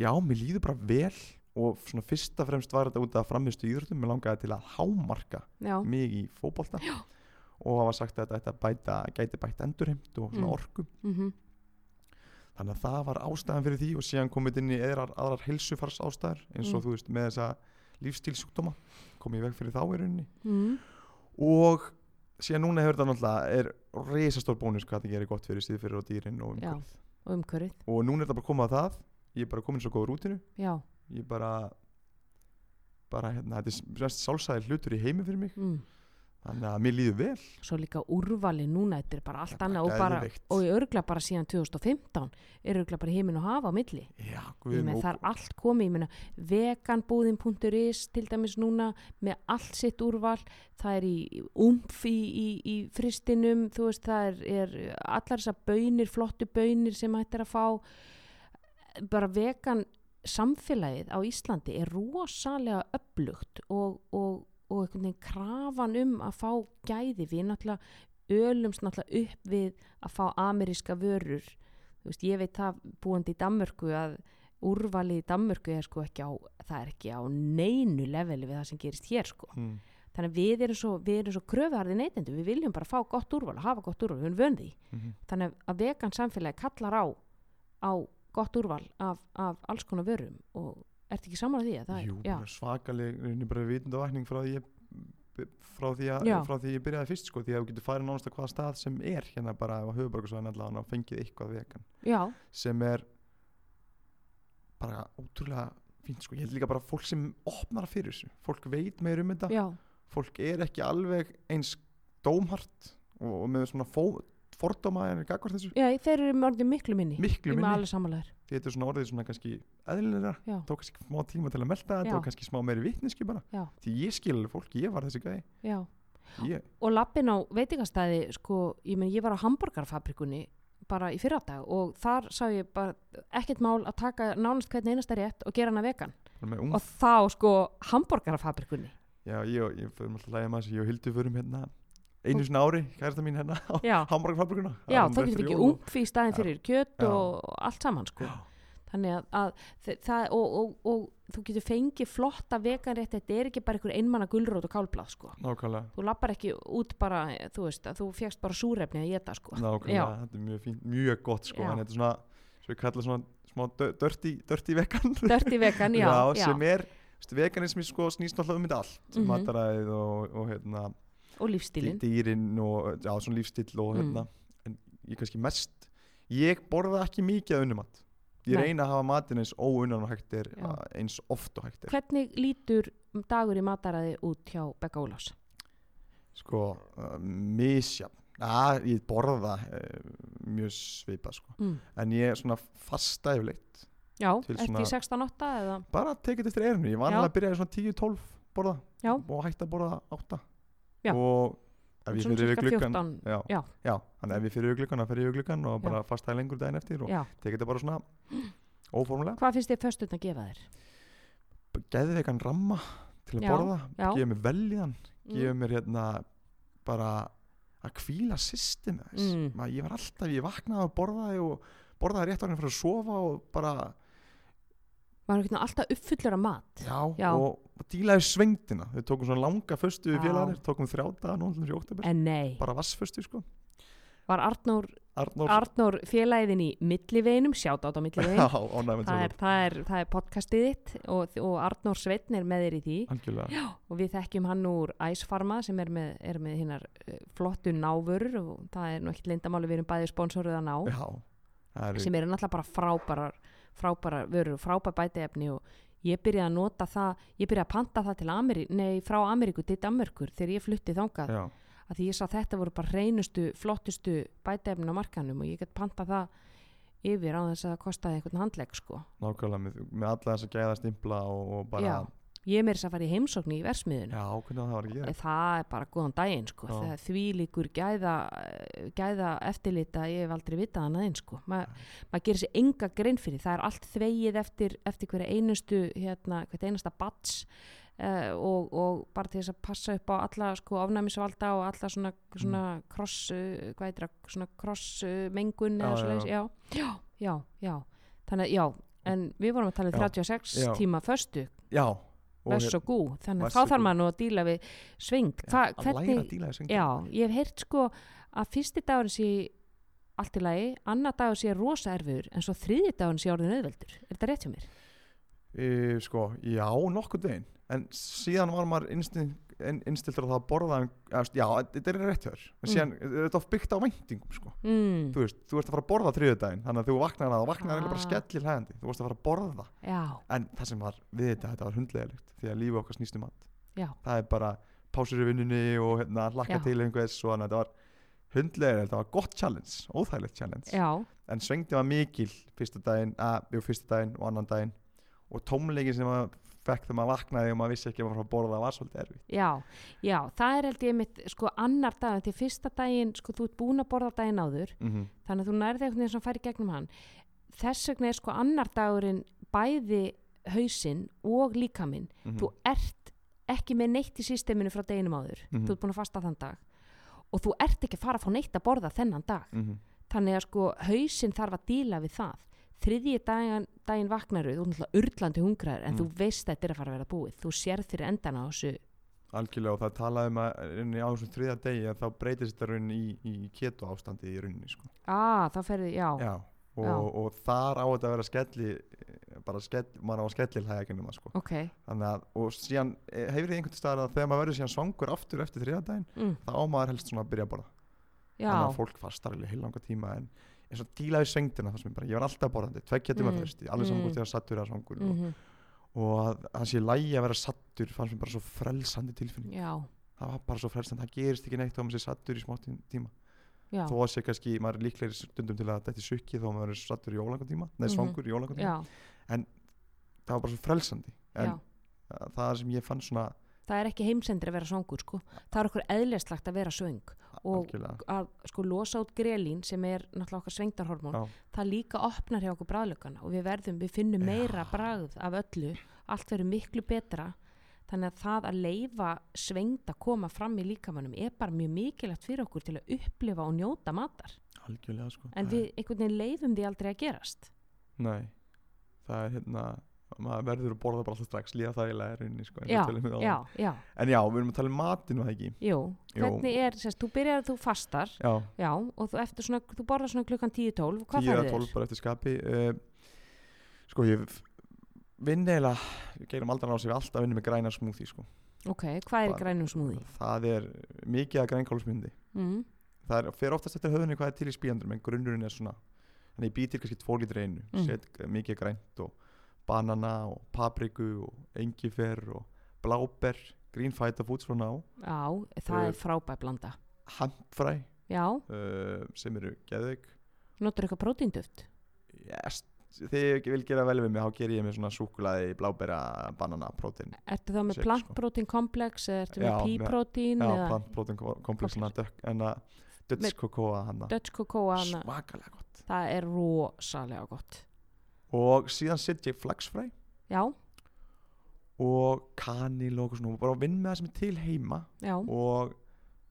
já, mér líður bara vel og svona fyrst og fremst var þetta út af framistu íþróttum mér langaði til að hámarka Já, mig í fótbolta. Já. Og var sagt að þetta bæta, gæti bætt endurheimt og svona Mm. orku. Mhm, þannig að það var ástæðan fyrir því og síðan komið inn í eðrar aðrar heilsufars ástæður eins og Mm. þú veist með þessa lífstílsjúkdóma komið í veg fyrir þá í rauninni. Mm, og síðan núna hefur þetta náttúrulega er reisastór bónus hvað það gerir gott fyrir síðfyrir og dýrin og umhverfið. og umhverfið, og núna er þetta bara komið að það ég er bara komin í svo góð rútinu já. Ég bara bara hérna, þetta er mest sálsæðir hlutur í heimi fyrir mig. Mm. Þannig að mér líður vel. Svo líka úrvali núna, þetta er bara allt annað og bara og ég örgla bara síðan 2015 er örgla bara heimin og hafa á milli. Já, það er allt komið, veganbúðin.is til dæmis núna með allt sitt úrval það er í umf í, í, í fristinum, veist það er, er allar þessar bönir, flottu bönir sem hættir að fá. Bara vegan samfélagið á Íslandi er rosalega upplugt og, og, og einhvern veginn krafan um að fá gæði. Við náttúrulega ölumst náttúrulega upp við að fá ameríska vörur. Veist, ég veit það búandi í Danmörku að úrvalið í Danmörku er sko ekki á það er ekki á neinu leveli við það sem gerist hér sko. Mm, þannig að við erum svo, svo kröfuharði neytendur. Við viljum bara fá gott úrval og hafa gott úrval. Við erum vöndi mhm. þannig að vegan samfélagi kallar á á gott úrval af, af alls konar vörum og ertu ekki saman að því að það Jú, er, svakaleg rauninni bara vitundavakning frá því ég frá því, að, frá því ég byrjaði fyrst sko, því að þú getur farið nánast að hvaða stað sem er hérna bara á höfuborgarsvæðin allavega og fengið eitthvað vegan. Já, sem er bara ótrúlega fínt sko, ég held líka bara fólk sem opnar fyrir þessu, fólk veit meir um þetta. Já, fólk er ekki alveg eins dómhart og, og með svona fó, fordóma en gagvart þessu? Já, þeir eru orðið miklu minni. Miklu minni, þetta er svona orðið svona kannski eðlilega, já, tók kannski smá tíma til að þetta Já. og kannski smá meiri vitneski bara. Já, því ég skil fólk, ég var þessi gæði já. Ég, og lappin á veitingastæði sko, ég menn ég var á hamburgarfabrikunni bara í fyrradag og þar sá ég bara ekkert mál að taka nánast hvernig einasta rétt og gera hana vegan. Bara með ung, og þá sko hamburgarfabrikunni já, ég, og- ég fyrir alltaf að lægja maður þessu, ég og Hildur förum hérna einu sinna ári, kærasta mín hérna á Hamburgerfabrikuna já þá getur ekki umf í staðin fyrir kjöt Já. og allt saman sko. Já. þannig að, að það og, og, og þú getur fengið flotta veganrétt þetta er ekki bara einhver einmanna gulrót og kálblað sko. Nákvæmlega, þú lappar ekki út bara, þú veist, að þú fegst bara súrefni að geta sko. Nákvæmlega, þetta er mjög fínt, mjög gott sko, Já. en þetta er svona, svo ég kalla svona smá dö- dirty, dirty vegan. Dirty vegan, já, já. sem er, veganismi sko snýst náttúrulega um þetta allt, Mhm. mataræðið og, og hérna, og lífstílin dýrin og, já, svona lífstill og Mm. hérna, en ég kannski mest, ég borða ekki mikið af unnumat, ég Nei. reyna að hafa matin eins óunnan og hægt er, Já. eins oft og hægt er, hvernig lítur dagur í mataræði út hjá Becca Ólafs? Sko, uh, misjafn, að ég borða uh, mjög svipað sko, mm. en ég er svona fasta yfirleitt, já, eftir svona- 16.8 eða? Bara tekið eftir erinu, ég var alveg að byrja í svona 10-12 borða Já. og hætti að borða 8 Já. og ef ég fyrir yfir gluggan 14 já, Já. þannig ef ég fyrir yfir gluggan þá fyrir yfir gluggan og bara fasta lengur daginn eftir og tekið þetta bara svona óformulega, hvað finnst þið föstun að gefa þér? geði vegan ramma til að borða, gefa mér veljan Mm. gefa mér hérna bara að kvíla system Mm. ég var alltaf, ég vaknaði að borðaði og borðaði rétt árin fyrir að sofa og bara, maður er alltaf uppfullur af mat? Já, Já. og, dílaði svengdina, við tókum svona langa föstu við Já. félagarnir, tókum þrjá daga núna í oktober, en nei, bara vassföstu sko. Var Arnór, Arnór, Arnór félagin í milliveginum, sjátt át á já, millivegin ánægum það það, er, það er podcastið þitt og, og Arnór Sveitn er með þér í því. Algjörlega, og við þekkjum hann úr Æsfarma sem er með, er með hinnar uh, flottu návörur og það er nú ekkert lindamáli við erum bæðið sponsoruð að ná. Já það er, sem eru náttúrulega bara frábærar frábærar vörur og frábær bætiefni og ég byrjaði að nota það ég byrjaði að panta það til Ameri, nei, frá Ameríku til Danmörkur þegar ég flutti þangað. Já, að því ég sá þetta voru bara reynustu, flottustu bætiefni á markanum og ég get panta það yfir á þess að það kostaði einhvern handlegg sko. nákvæmlega með, með alla þess að gæða stimpla og, og bara, Já, ég þess að fara í heimsókn í versmiðinu já, hvernig það var ekki gera? Það er bara góðan daginn sko. Er því líkur gæða, gæða eftirlita ég hef aldrei vitað hann aðeins sko. Ma, maður gerir sér enga grein fyrir. Það er allt þvegið eftir, eftir hverja einustu hérna, hvert einasta bats uh, og, og bara til þess að passa upp á alla sko, afnæmisvalda og alla svona, svona kross uh, hvað heitir það, svona kross uh, mengun eða svoleiðis, já. já, já, já þannig að já, en við vorum að tala um Já. 36 Já. tíma föstu. Já, Vess og gú, þannig að þá þarf maður nú að díla við svingt. Hva, að læra að hvernig, díla þess já, ég hef heyrt sko að fyrsti dagur sé allt í lagi, annar dagur sé rosa erfiður en svo þriði dagur sé orðin auðveldur. Er þetta rétt hjá mér? e, sko, já, nokkuð veginn en síðan var maður innstiltur á það að borða eða, já, þetta er rétt hjá þér. Mm. síðan er þetta oft byggt á væntingum sko. mm, þú veist, þú ert að fara að borða þriðudaginn þannig að þú vaknar að það vaknar ah. bara Ah. skellir hægandi þú varst að fara að borða. Já, en það sem var við þetta, þetta var hundlegilegt því að lífi okkar snýst um mat. Já, það er bara pásur í vinnunni og hérna, hlakka til einhvers og þannig að þetta var hundlegilegt, þetta var gott challenge óþægilegt challenge. Já, en svengdi var mikil fyrsta daginn, að, jú, fyrsta daginn og annan daginn. Og tómleikin sem maður fekk þegar maður vaknaði og maður vissi ekki að maður fara að borða var svolítið erfið já, já, það er held ég mitt, sko, annar dag, til fyrsta daginn, sko, þú ert búin að borða daginn áður, mm -hmm. þannig að þú nærði einhvern veginn sem færi gegnum hann. Þess vegna er sko annar dagurinn bæði hausinn og líkaminn. Mhm. Þú ert ekki með neitt í systeminu frá deginum áður. Mhm. Þú ert búin að fasta þann dag. Og þú ert ekki að fara að fá neitt að borða þennan dag. Mhm. Þannig að sko hausinn þarf að díla við það. Þriðji daginn, daginn vaknaru, þú er náttúrulega urlandi hungraður en Mm. þú veist að þetta er að fara að vera búið. Þú sérð fyrir endan á þessu. algjörlega og það talaði um að á þessum þriða degi að þá breytist þetta rauninni í, í keto ástandi í rauninni sko. Ah, þá ferði, já. Já, og, Já. og þar á þetta að vera skelli bara skell, maður á að skelli hlæða gennum það sko. Ok. þannig að, og síðan eh, hefur þið einhvern staðar að þegar maður verður síðan svangur aftur eftir þriða daginn, Mm. þá á maður helst svona að byrja að borða þannig að fólk fastar alveg heil langa tíma en eins og dílaði svengdina það sem ég bara, ég var alltaf borðandi, tveggja tíma Mm. mm. þurfti alveg saman Mm. hvort ég var sattur eða svangur og, Mm og að það sé lægi að vera sattur fannst mér bara svo frelsandi tilfinning Já, það var bara svo frelsandi, það gerist ekki neitt þá maður sé sattur í smá tí- tíma já. þó að sé kannski, maður er líklegri stundum til að þetta er sukki þó að maður er sattur í ólanga tíma nei, Mhm. svangur í ólanga tíma, Já, það var bara svo frelsandi en það sem ég fann svona Það er ekki heimsendir að vera svangur, sko. Það er okkur eðlislagt að vera svöng og algjörlega, að sko losa út grelín sem er náttúrulega okkar svengdarhormón. já, Það líka opnar hjá okkur bræðlökana og við verðum, við finnum meira bragð af öllu. Allt verður miklu betra. Þannig að það að leifa svengd að koma fram í líkamannum er bara mjög mikilvægt fyrir okkur til að upplifa og njóta matar. sko En við einhvern veginn leifum því aldrei að gerast. nei, það er hérna maður verður að borða bara alltaf strax líða það er rauninni sko, og Já, já, já. en já, við erum að tala um matinu það ekki Jú, hvernig er, sérst, þú byrjar að þú fastar, já, já, og þú, svona, þú borðar svona klukkan 10-12, hvað 10 færðu eða þér? 12 bara eftir skapi uh, sko ég vinn eiginlega við gerum aldrei á sig alltaf vinni með græna smúþí sko. Ok, hvað er í Bara- grænum smúði? það er mikið að grænkálsmyndi Mm. það er, fer oftast eftir höfðunni hvað er til í spíjandur en grunnurinn er svona þannig ég býtir kannski 2 lítri einu Mm. set mikið grænt og banana og papriku og engifer og bláber green fighter foods frá ná Já, það er frábæð blanda. hampfræ Já, uh, sem eru geðveik notur eitthvað prótínduft? yes, þegar ég vil gera vel við mig þá ger ég með svona súkulaði blábera banana prótein Ertu þá með Shake, sko. plantprótín komplex eða ertu með píprótín já, eða plant prótein komplexina en að Dutch cocoa hana? svakalega gott Það er rosalega gott. Og síðan sitt ég flaxfræ Já, og kanil og svona og bara vinn með það sem er til heima. Já, og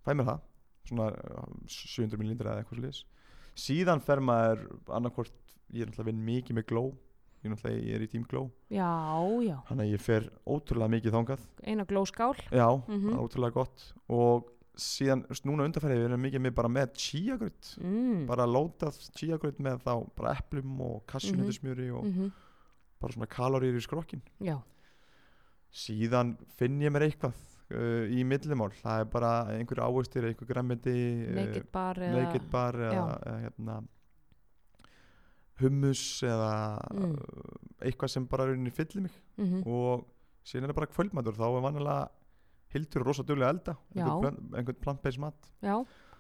fæ mér það svona uh, 700 ml eða eitthvað sliðis síðan fer maður annarkvort, ég er náttúrulega að vinna mikið með glow ég er náttúrulega, ég er í tím glow já, já. þannig að ég fer ótrúlega mikið þangað. Eina glóskál. já, það er ótrúlega gott. Og síðan, þú veist, núna undarfærið við erum mikið með bara með chiagröð Mm. bara lótað chiagröð með þá bara eplum og kassunutusmjöri og Mm bara svona kaloríur í skrokkin Já, síðan finn ég mér eitthvað uh, í millimál, það er bara einhverju ávöxtir, einhver grammiti naked bar eða... naked bar eða, eða hérna hummus eða Mm. uh, eitthvað sem bara rauninni fyllir mig. Mm og síðan er það bara kvöldmatur. Þá er vannilega hildur rosa duglega að elda. Já. einhvern, einhvern plant-based mat. Já,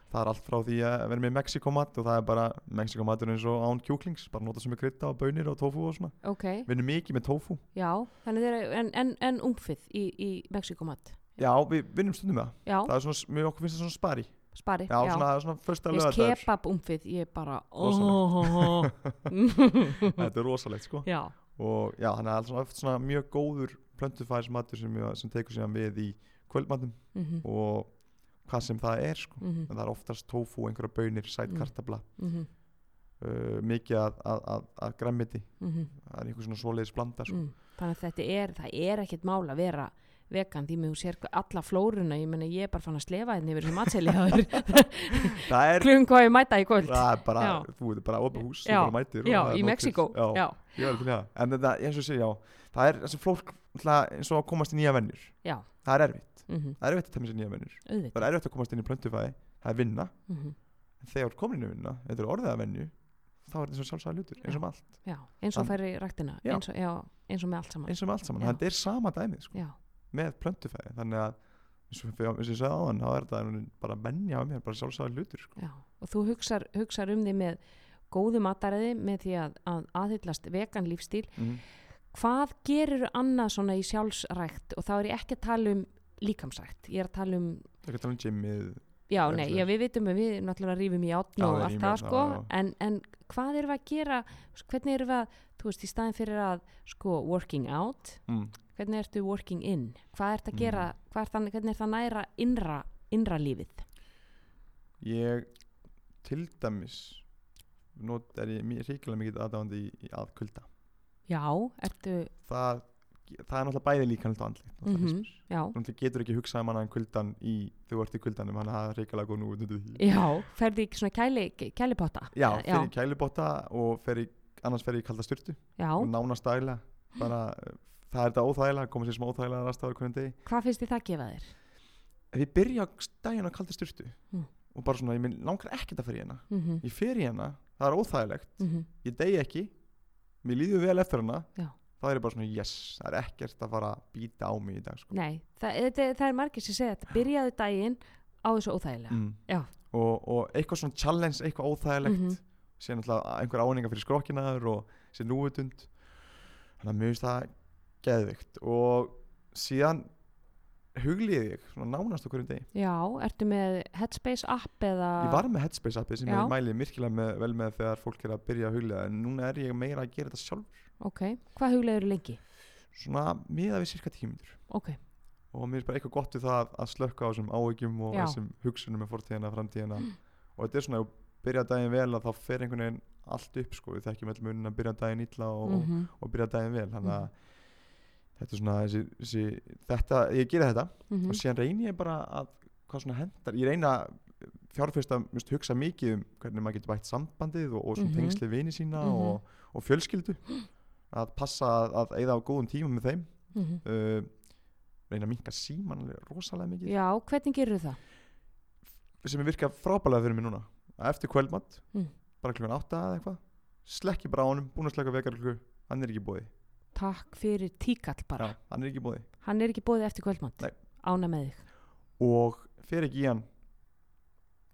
það er allt frá því að vera með Mexikomat og það er bara Mexikomatur eins og án kjúklings. Bara nota sem er krydda og bönir og tofu og svona. Ok. við erum mikið með tofu Já, þannig þeir eru, en, en, en umfið í, í Mexikomat. já, við vinnum stundum með það. Já, það er svona, mjög okkur finnst það svona spari. Spari. já, svona, svona fyrsta lögadagur kebab umfið, ég er bara... þetta er rosalegt sko. Já, og já, þannig að það er svona, mjög góður plöntufæðismatur sem, sem tekur síðan við í kvöldmatum mhm, og hvað sem það er sko. Mhm, en það er oftast tofu, einhverja bönir, sæt Mm. kartabla mhm, uh, mikið að, að, að, að grammiti mhm, það er einhver svona svoleiðis blanda sko. mm. Þannig að þetta er, það er ekkert mál að vera vegan því með þú sér alla flóruna, ég meina ég er bara fann að slefa hérna yfir það er Klukkan hvað ég mæta í kvöld. það er bara, Já. þú veit bara opið hús Já, mætir Já, í það. En þetta, eins og sé, já það er þessi náttúrulega eins og að komast í nýja vennir það er erfitt, mm það er erfitt að temja sér nýja vennir það er erfitt að komast inn í plöntufæði það er vinna, mm en þegar þú ert komin inn í vinna þetta er orðið að venju þá er þetta eins og sjálfsæða hlutur, eins og með allt. Já, eins og Hann- færi ræktina Já. eins eins og með allt saman. Eins og með allt saman, Já. þetta er sama dæmið sko, með plöntufæði þannig að eins og, ég sagði áðan þá er þetta bara venja á mér, bara sjálfsæða hlutur sko. og þú hugsar, hugsar um því með góðu mataræði með því að, að aðhyllast vegan lífstíl. Mm. hvað gerir annað svona í sjálfsrækt? Og þá er ég ekki að tala um líkamsrækt, ég er að tala um það er að tala um gymmið já, nei, já, við vitum að við náttúrulega rífum í átn og allt það sko. já, já. en, en hvað erum við að gera? Hvernig erum við að, þú veist, í staðin fyrir að sko, working out mm. hvernig ertu working in? Hvað ert að Mm. gera, hvað er það, hvernig er það næra innra, innra lífið? Ég til dæmis not er ég ríkilega mikið aðdáðandi í, í að kulda já, ertu, það, það er náttúrulega bæði líkanlegt og andlegt Mhm. mm já Þú getur ekki hugsað um annan kuldan í þú ert í kuldanum, hann er ríkilega góð nú já, ferði ekki svona kæli, kælipotta Já, já, fer í kælubotta og fer í, annars fer í kalda styrtu já. og nánast daglega bara, það er þetta óþægilega, koma sér smá óþægilega rastafar hverjum degi. hvað finnst þið það gefa þér? Ég byrja daginn á kalda styrtu Mm. og bara svona, ég minn langar ekkert að fer í hana Mm ég fer í hana, það er óþægilegt -hmm. ég degi ekki, mér líður vel eftir hana Þá er bara svona, yes, það er ekkert að fara að býta á mig í dag sko. Nei, það, það, það er margir sem segja þetta byrjaðu daginn á þessu óþægilega mm. Og, og eitthvað svona challenge, eitthvað óþægilegt Mhm. síðan náttúrulega einhver áninga fyrir skrokkinaður og sér núvitund þannig að mjög finnst það geðvikt og síðan hugliði ég svona nánast okkur um degi Já, ertu með Headspace app eða ég var með Headspace appi sem Já. ég mæli virkilega með, vel með þegar fólk er að byrja að hugliða en núna er ég meira að gera þetta sjálf Ok, hvað huglegur lengi? svona miða við cirka tíu mínútur Ok, og mér er bara eitthvað gott við það að slökka á þessum áhyggjum og Já. þessum hugsunum með fortíðina, framtíðina og þetta er svona, þú byrja daginn vel að þá fer einhvern veginn allt upp sko, við þekkjum öll munin að byrja daginn illa og, mm og byrja daginn vel þannig að Mhm. þetta er svona þessi, þessi, þetta, ég gera þetta Mhm. og síðan reyni ég bara að hvað svona hendar, ég reyna fjárfyrst að mjög, hugsa mikið um hvernig maður getur bætt sambandið og, og svona Mhm. tengslið vini sína Mhm. og, og fjölskyldu að passa að, að eigða á góðum tíma með þeim. Mhm. uh, reyna að minka síman alveg rosalega mikið. Já, hvernig gerur það? sem er virkað frábælega fyrir mig núna. Eftir kvöldmatt, Mm. bara klukkan átta eða eitthvað slekki bara á honum, búin að slekka vegarklukku hann er ekki bóði, Takk fyrir tíkall bara. Já, hann er ekki bóði Hann er ekki bóðið eftir kvöldmatt. Ána með þig? Og fer ekki í hann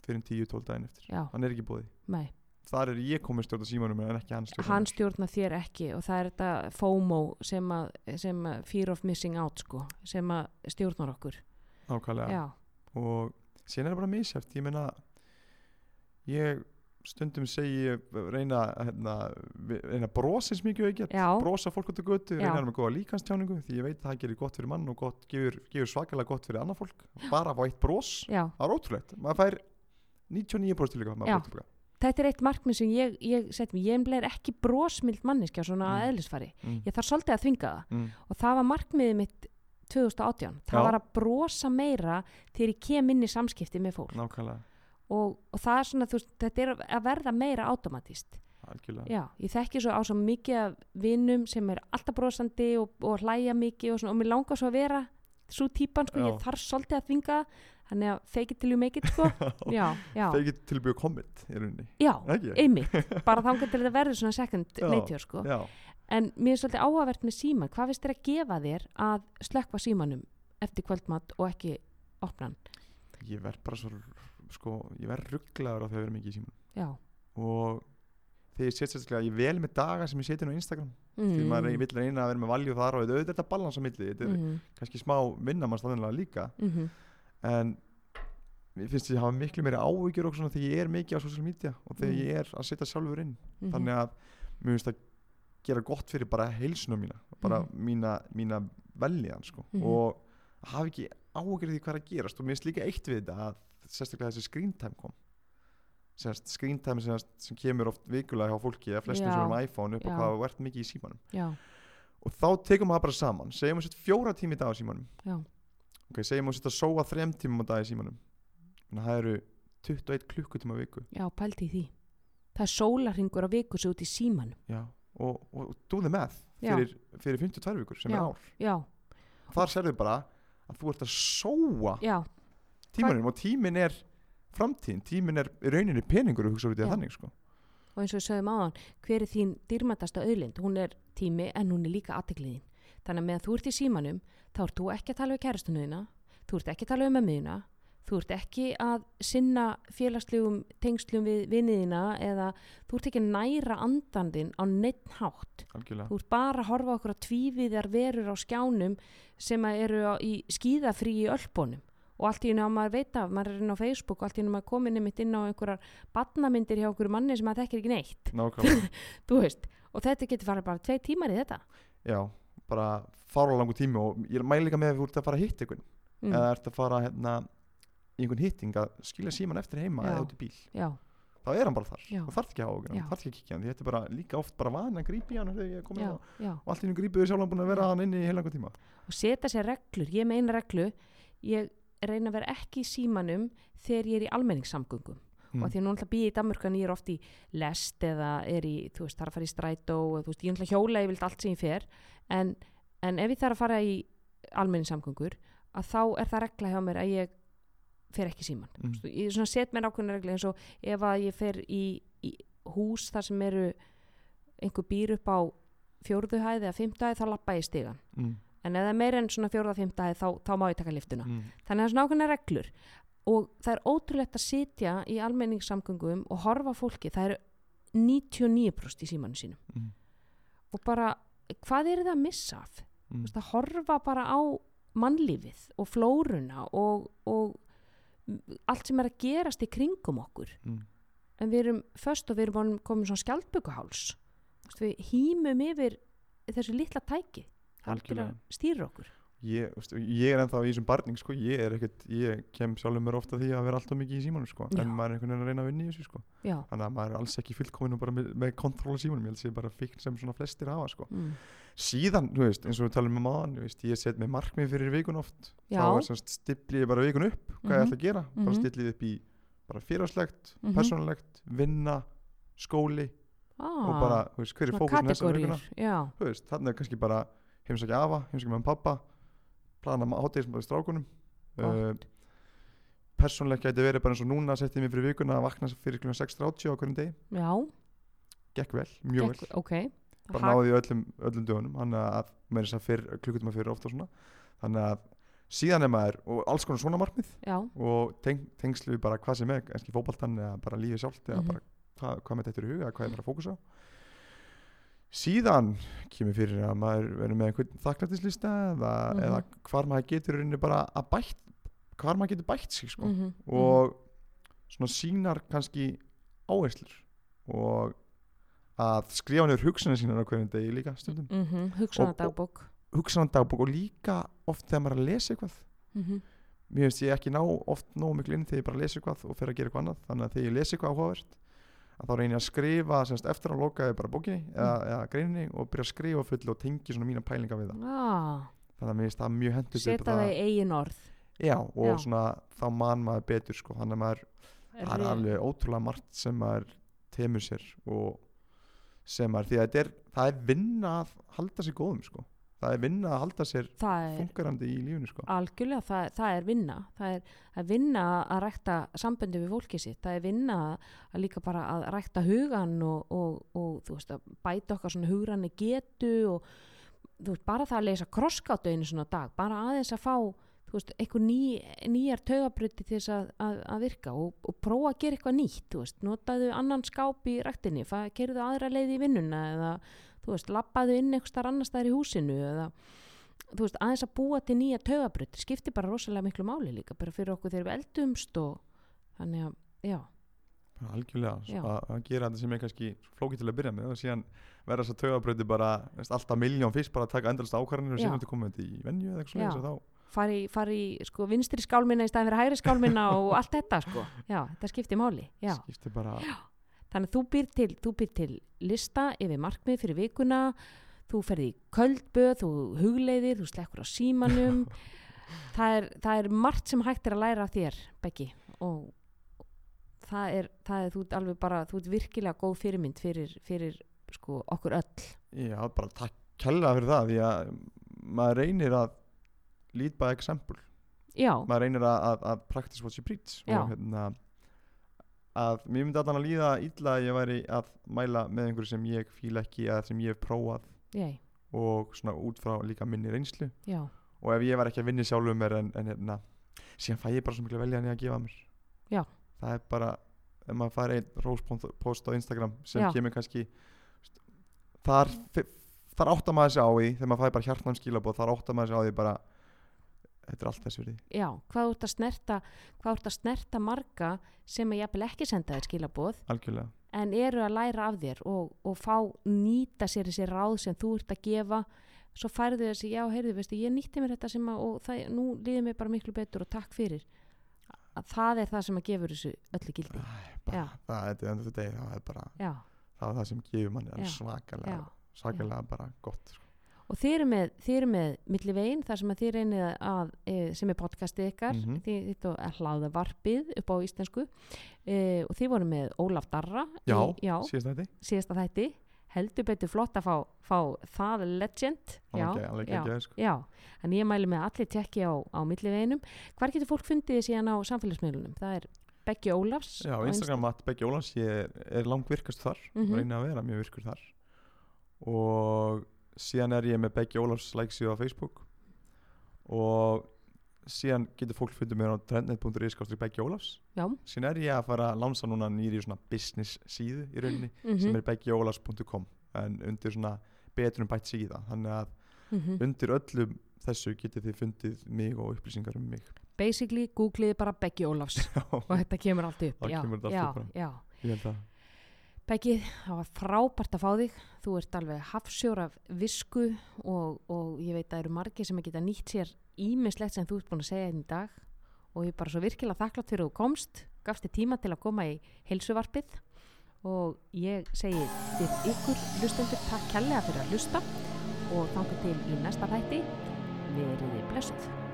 fyrir 10-12 daginn eftir. Já, hann er ekki bóði, nei þar er ég komið stjórn á símanum en ekki hann stjórn Hann stjórna þér ekki og það er þetta FOMO sem að, sem að fear of missing out sko sem að stjórnar okkur. Nákvæmlega. Já, og síðan er það bara misjæft ég meina ég stundum segi reyna hérna, reyna eins mikið og ég get. Brosa fólk út á götu, reyna með góða líkanstjáningu því ég veit að það gerir gott fyrir mann og gott, gefur, gefur svakalega gott fyrir annað fólk. Bara fá eitt bros, það er ótrúlegt. Maður fær 99% til líka maður fær tilbaka. Þetta er eitt markmið sem ég, ég mér, ég er ekki brosmild manneskja svona Mm. að eðlisfari. mm. Ég þarf svolítið að þvinga það Mm. og það var markmiðið mitt 2018. Það Já. var að brosa meira þegar ég kem inn í samskipti með fólk nákvæmlega, og, og það er svona, þú veist, þetta er að verða meira automatist. algjörlega Já, ég þekki svo á svo mikið vinnum sem er alltaf brosandi og, og hlæja mikið og, svona, og mér langar svo að vera svo típan, sko, Já. ég þarf svolítið að þvinga þannig að fake it till you make it, sko. já, já, það er ekki tilbúið komment í rauninni já, einmitt, bara þangar til þetta verður svona second nature, sko. Já. En mér er svolítið áhugavert með síman. Hvað finnst þér að gefa þér að slökka símanum eftir kvöldmatt og ekki opna hann? ég verð bara svo sko, ég verð rugglaður á því að vera mikið í símanum Já. og þegar ég set sérstaklega, ég vel með daga sem ég seti inn á Instagram Mm. því maður er- vill reyna að vera með valju þar og auðvitað er þetta balans á milli, þetta er Mm kannski smá vinnamannslæðinlega líka -hmm. en mér finnst ég hafa miklu meiri áhyggjur og svona þegar ég er mikið á social media og þegar Mm. ég er að setja sjálfur inn Mhm. þannig að mér finnst það gera gott fyrir bara heilsunum mína bara Mhm. mína, mína veljan sko. Mhm. og hafa ekki af því hvað er að gerast og mér finnst líka eitt við þetta að sérstaklega þessi screen time kom Time sem, sem kemur oft vikulega hjá fólki eða flestum sem er með iPhone upp á hvað ert mikið í símanum Já. og þá tekum maður bara saman segjum við sett fjóra tími í dag á símanum Já. ok, segjum við sett að sóa þrem tímum á dag í símanum þannig að það eru 21 klukkutíma á viku Já, pælti í því. Það er sólarringur á viku sig út í símanum. já, og, og do the math Já. fyrir, fyrir 52 vikur sem er ár já, þar serðu bara að þú ert að sóa já, tímanum og tímin er framtíðin, tímin er rauninni peningur og hugsa út í þannig sko. og eins og við sögum áðan hver er þín dýrmætasta auðlind? Hún er tími en hún er líka aðtekliðin þannig að meðan þú ert í símanum þá ert þú ekki að tala við kærastunuðina þú ert ekki að tala um mömmuðina þú ert ekki að sinna félagslegum tengslum við vinniðina eða þú ert ekki að næra andandin á neitt hátt. Algjörlega. Þú ert bara að horfa okkur að tvíviðar verur á skjánum sem eru á, í skíðafrí í ölpunum og allt í hennu á maður veit af, maður er inn á Facebook og allt í hennu maður komin einmitt inn á einhverjar badnamyndir hjá okkur manni sem maður þekkir ekki neitt. Nákvæmlega, þú veist, og þetta getur farið bara tvei tímar í þetta. Já, bara fára langu tími og ég mæli líka með að þú ert að fara að hitta einhvern. Mm. eða ert að fara hérna, í einhvern hitting að skilja síman eftir heima Já. eða út í bíl. Já, þá er hann bara þar og þarf ekki að hafa okkur, Já. þarf ekki að kíkja hann þetta er bara líka oft bara van að grípa í hann þegar ég er komin já, á og allt í hennu grípið sjálf hann búin að vera hann inni í heilanga tíma. Og setja sér reglur, ég með eina reglu ég reyna að vera ekki í símanum þegar ég er í almenningssamgöngum Mm. og því að nú ætla að býja í Danmörkan ég er oft í lest eða er í, þú veist, þarf að fara í strætó og þú veist, ég að hjóla ég vilt allt sem ég fer en, en ef ég þarf að fara í almenningssamgöngur að þá er það regla hjá mér að ég fer ekki í síman Mm. mm. ég set mér ákveðna regla eins og ef að ég fer í, í hús þar sem eru einhver býr upp á fjórðu hæð eða fimmtu hæð þá lappa ég stigan mm. En ef það er meira en svona fjórða fimmta hæð þá, þá má ég taka liftuna Mm. þannig að það er svona ákveðna reglur og það er ótrúlegt að sitja í almenningssamgöngum og horfa fólki það eru 99% í símanu sínum Mm. og bara, hvað er það að missa af? Mm. Þú veist, að horfa bara á mannlífið og flóruna og, og allt sem er að gerast í kringum okkur Mm. en við erum föst og við erum komin svona skjaldbökuháls við hýmum yfir þessu litla tæki Algjörlega. stýra okkur ég, veistu, ég er ennþá í þessum barning sko. ég er ekkert, ég kem sjálfur mér ofta því að vera alltaf mikið í símanum sko. En maður er einhvern veginn að reyna að vinna í þessu sko. þannig að maður er alls ekki bara með, með kontról á símanum, ég held að sé bara fíkn sem svona flestir hafa sko. mm. síðan, veist, eins og við talum um aðan ég set með markmið fyrir vikun oft Já. þá er stipli ég bara vikun upp hvað ég Mhm. ætla að gera, bara Mhm. stillið upp í bara félagslegt, Mhm. persónulegt vinna, skóli ah, og bara, veist, hver er fókusin þessar vikuna þarna er kannski bara heimsækja afa, heimsækja með pappa plana hátegismæði strákunum. Uh, Gott. persónulega gæti verið bara eins og núna setti ég mig fyrir vikuna að vakna fyrir kl. 6.30 á hverjum degi. Já. Gekk vel, mjög gekk, vel. bara Hag- náði í öllum, öllum dögunum þannig að með þess að fyrr, klukkutíma fyrir ofta svona. Þannig að síðan er maður og alls konar svona markmið. Já, og teng, tengslu bara hvað sem er kannski fótbaltan eða bara lífið sjálft eða Mhm. bara hvað, hvað með þetta er í huga, hvað er bara að fókusa á síðan kemur fyrir að maður verður með einhvern þakklætislista eða, Mhm. eða hvar maður getur rauninni bara að bætt hvar maður getur bætt sig sko. Mhm, og svona sínar kannski áherslur og að skrifa niður hugsanir sínar á hverjum degi líka stundum. Mm -hmm, hugsanadagbók hugsanan dagbók. og líka oft þegar maður er að lesa eitthvað. Mm -hmm. mér finnst ég ekki ná oft nógu miklu inn þegar ég bara lesi eitthvað og fer að gera eitthvað annað þannig að þegar ég lesi eitthvað áhugavert að þá reynir ég að skrifa semst, eftir að loka ég bara bókinni eða, Mm. eða greininni og byrja að skrifa full og tengi svona mína pælinga við það. Ah, þannig að mér finnst það mjög hendur setja það í eigin orð. Já og Já. svona þá man maður betur sko þannig að maður það er alveg ótrúlega margt sem maður temur sér og sem maður því að er, það er vinna að halda sér góðum sko það er vinna að halda sér er funkarandi í lífunu sko. Algjörlega, það, það er vinna. Það er að vinna að rækta samböndi við fólkið sitt, það er vinna að líka bara að rækta hugan og, og, og þú veist að bæta okkar svona hugranni getu og þú veist bara það að lesa krosskáttu einu svona dag, bara aðeins að fá þú veist, eitthvað ný, nýjar taugabruti til þess að, að, að virka og, og prófa að gera eitthvað nýtt, þú veist, notaðu annan skáp í ræktinni, kerðu aðra leið í vinnuna eða, þú veist, lappaðu inn eitthvað starf annar staðar í húsinu eða þú veist, aðeins að búa til nýja taugabruti skiptir bara rosalega miklu máli líka bara fyrir okkur þegar við eldumst og þannig að, já, bara algjörlega Já. að, gera þetta sem er kannski flókið til að byrja með og síðan verða þess að taugabröði bara veist, alltaf miljón fyrst bara að taka endalist ákvarðanir og Já. síðan þetta komið þetta í venju eða eitthvað Já. svona þá fari, fari sko, vinstri skálminna í staðin fyrir hægri skálminna og allt þetta sko, já, þetta skiptir máli já, skiptir bara þannig að þú býr til, þú býr til lista yfir markmið fyrir vikuna þú ferði í köldböð, þú hugleiðir þú slekkur á símanum. Það er, það er margt sem hægt er að læra þér, Beggi og það er, það er þú ert alveg bara, þú ert virkilega góð fyrirmynd fyrir, fyrir sko, okkur öll. Já, bara takk kærlega fyrir það því að maður reynir að lead by example. Já, maður reynir að, að, að practice what you preach Já. og hérna að mér myndi allan að líða illa að ég væri að mæla með einhverju sem ég fíla ekki eða sem ég hef prófað. Ég, og svona út frá líka minni reynslu. Já, og ef ég var ekki að vinna sjálfum mér en, en hérna síðan fæ ég bara svo miklu velja hann að gefa mér. Já. það er bara ef maður fær einn róspost á Instagram sem Já. kemur kannski þar, þar áttar maður sig á því þegar maður fær bara hjartnæm skilabóð þar áttar maður sig á því bara þetta er allt þess virði. Já hvað þú ert að snerta hvað þú ert að snerta marga sem er jafnvel ekki senda þér skilaboð algjörlega. en eru að læra af þér og, og fá nýta sér þessi ráð sem þú ert að gefa. Svo færðu þessi, já, heyrðu, veistu, ég nýtti mér þetta sem að, og það, nú líður mér bara miklu betur og takk fyrir. Að það er það sem að gefur þessu öllu gildi. Bara, það er endur þetta það er bara já, það er það sem gefur manni svakalega svakalega bara gott sko. Og þið eru með, eru með milli veginn þar sem þið reynið að e, sem er podcastið ykkar. Mhm. þið, þið er hlaðavarpið upp á íslensku. E, og þið voru með Ólaf Darra já, í, já síðasta þætti. Heldur betur flott að fá, fá það legend. Já, alveg já, ekki sko. já, en ég mæli með allir tekki á, á milli veginum. Hvar getur fólk fundið síðan á samfélagsmiðlunum? Það er Beggi Ólafs já, Instagram at Beggi Ólans ég er, er langt virkast þar. Mhm. og reyna að vera mjög virkur þar. Og síðan er ég með Beggi Ólafs læksíðu á Facebook og síðan getur fólk fundið mér á trendnet.is Beggi Ólafs já, síðan er ég að fara að lansa núna nýri svona business síðu í rauninni mm sem er beggiólafs.com en undir svona betrum bætt síða. Þannig að Mhm. undir öllum þessu getið þið fundið mig og upplýsingar um mig. Basically googliði bara Beggi Ólafs og þetta kemur allt upp. Já, kemur allt já, upp bara. já. ég held að Beggi, það var frábært að fá þig. Þú ert alveg hafsjór af visku og, og ég veit að eru margir sem geta nýtt sér ímislegt sem þú ert búin að segja einn dag. Og ég er bara svo virkilega þakklátt fyrir að þú komst. Gafst þið tíma til að koma í heilsuvarpið. Og ég segi til ykkur hlustendur takk kærlega fyrir að hlusta. Og þangar til í næsta þætti. Veriði blessuð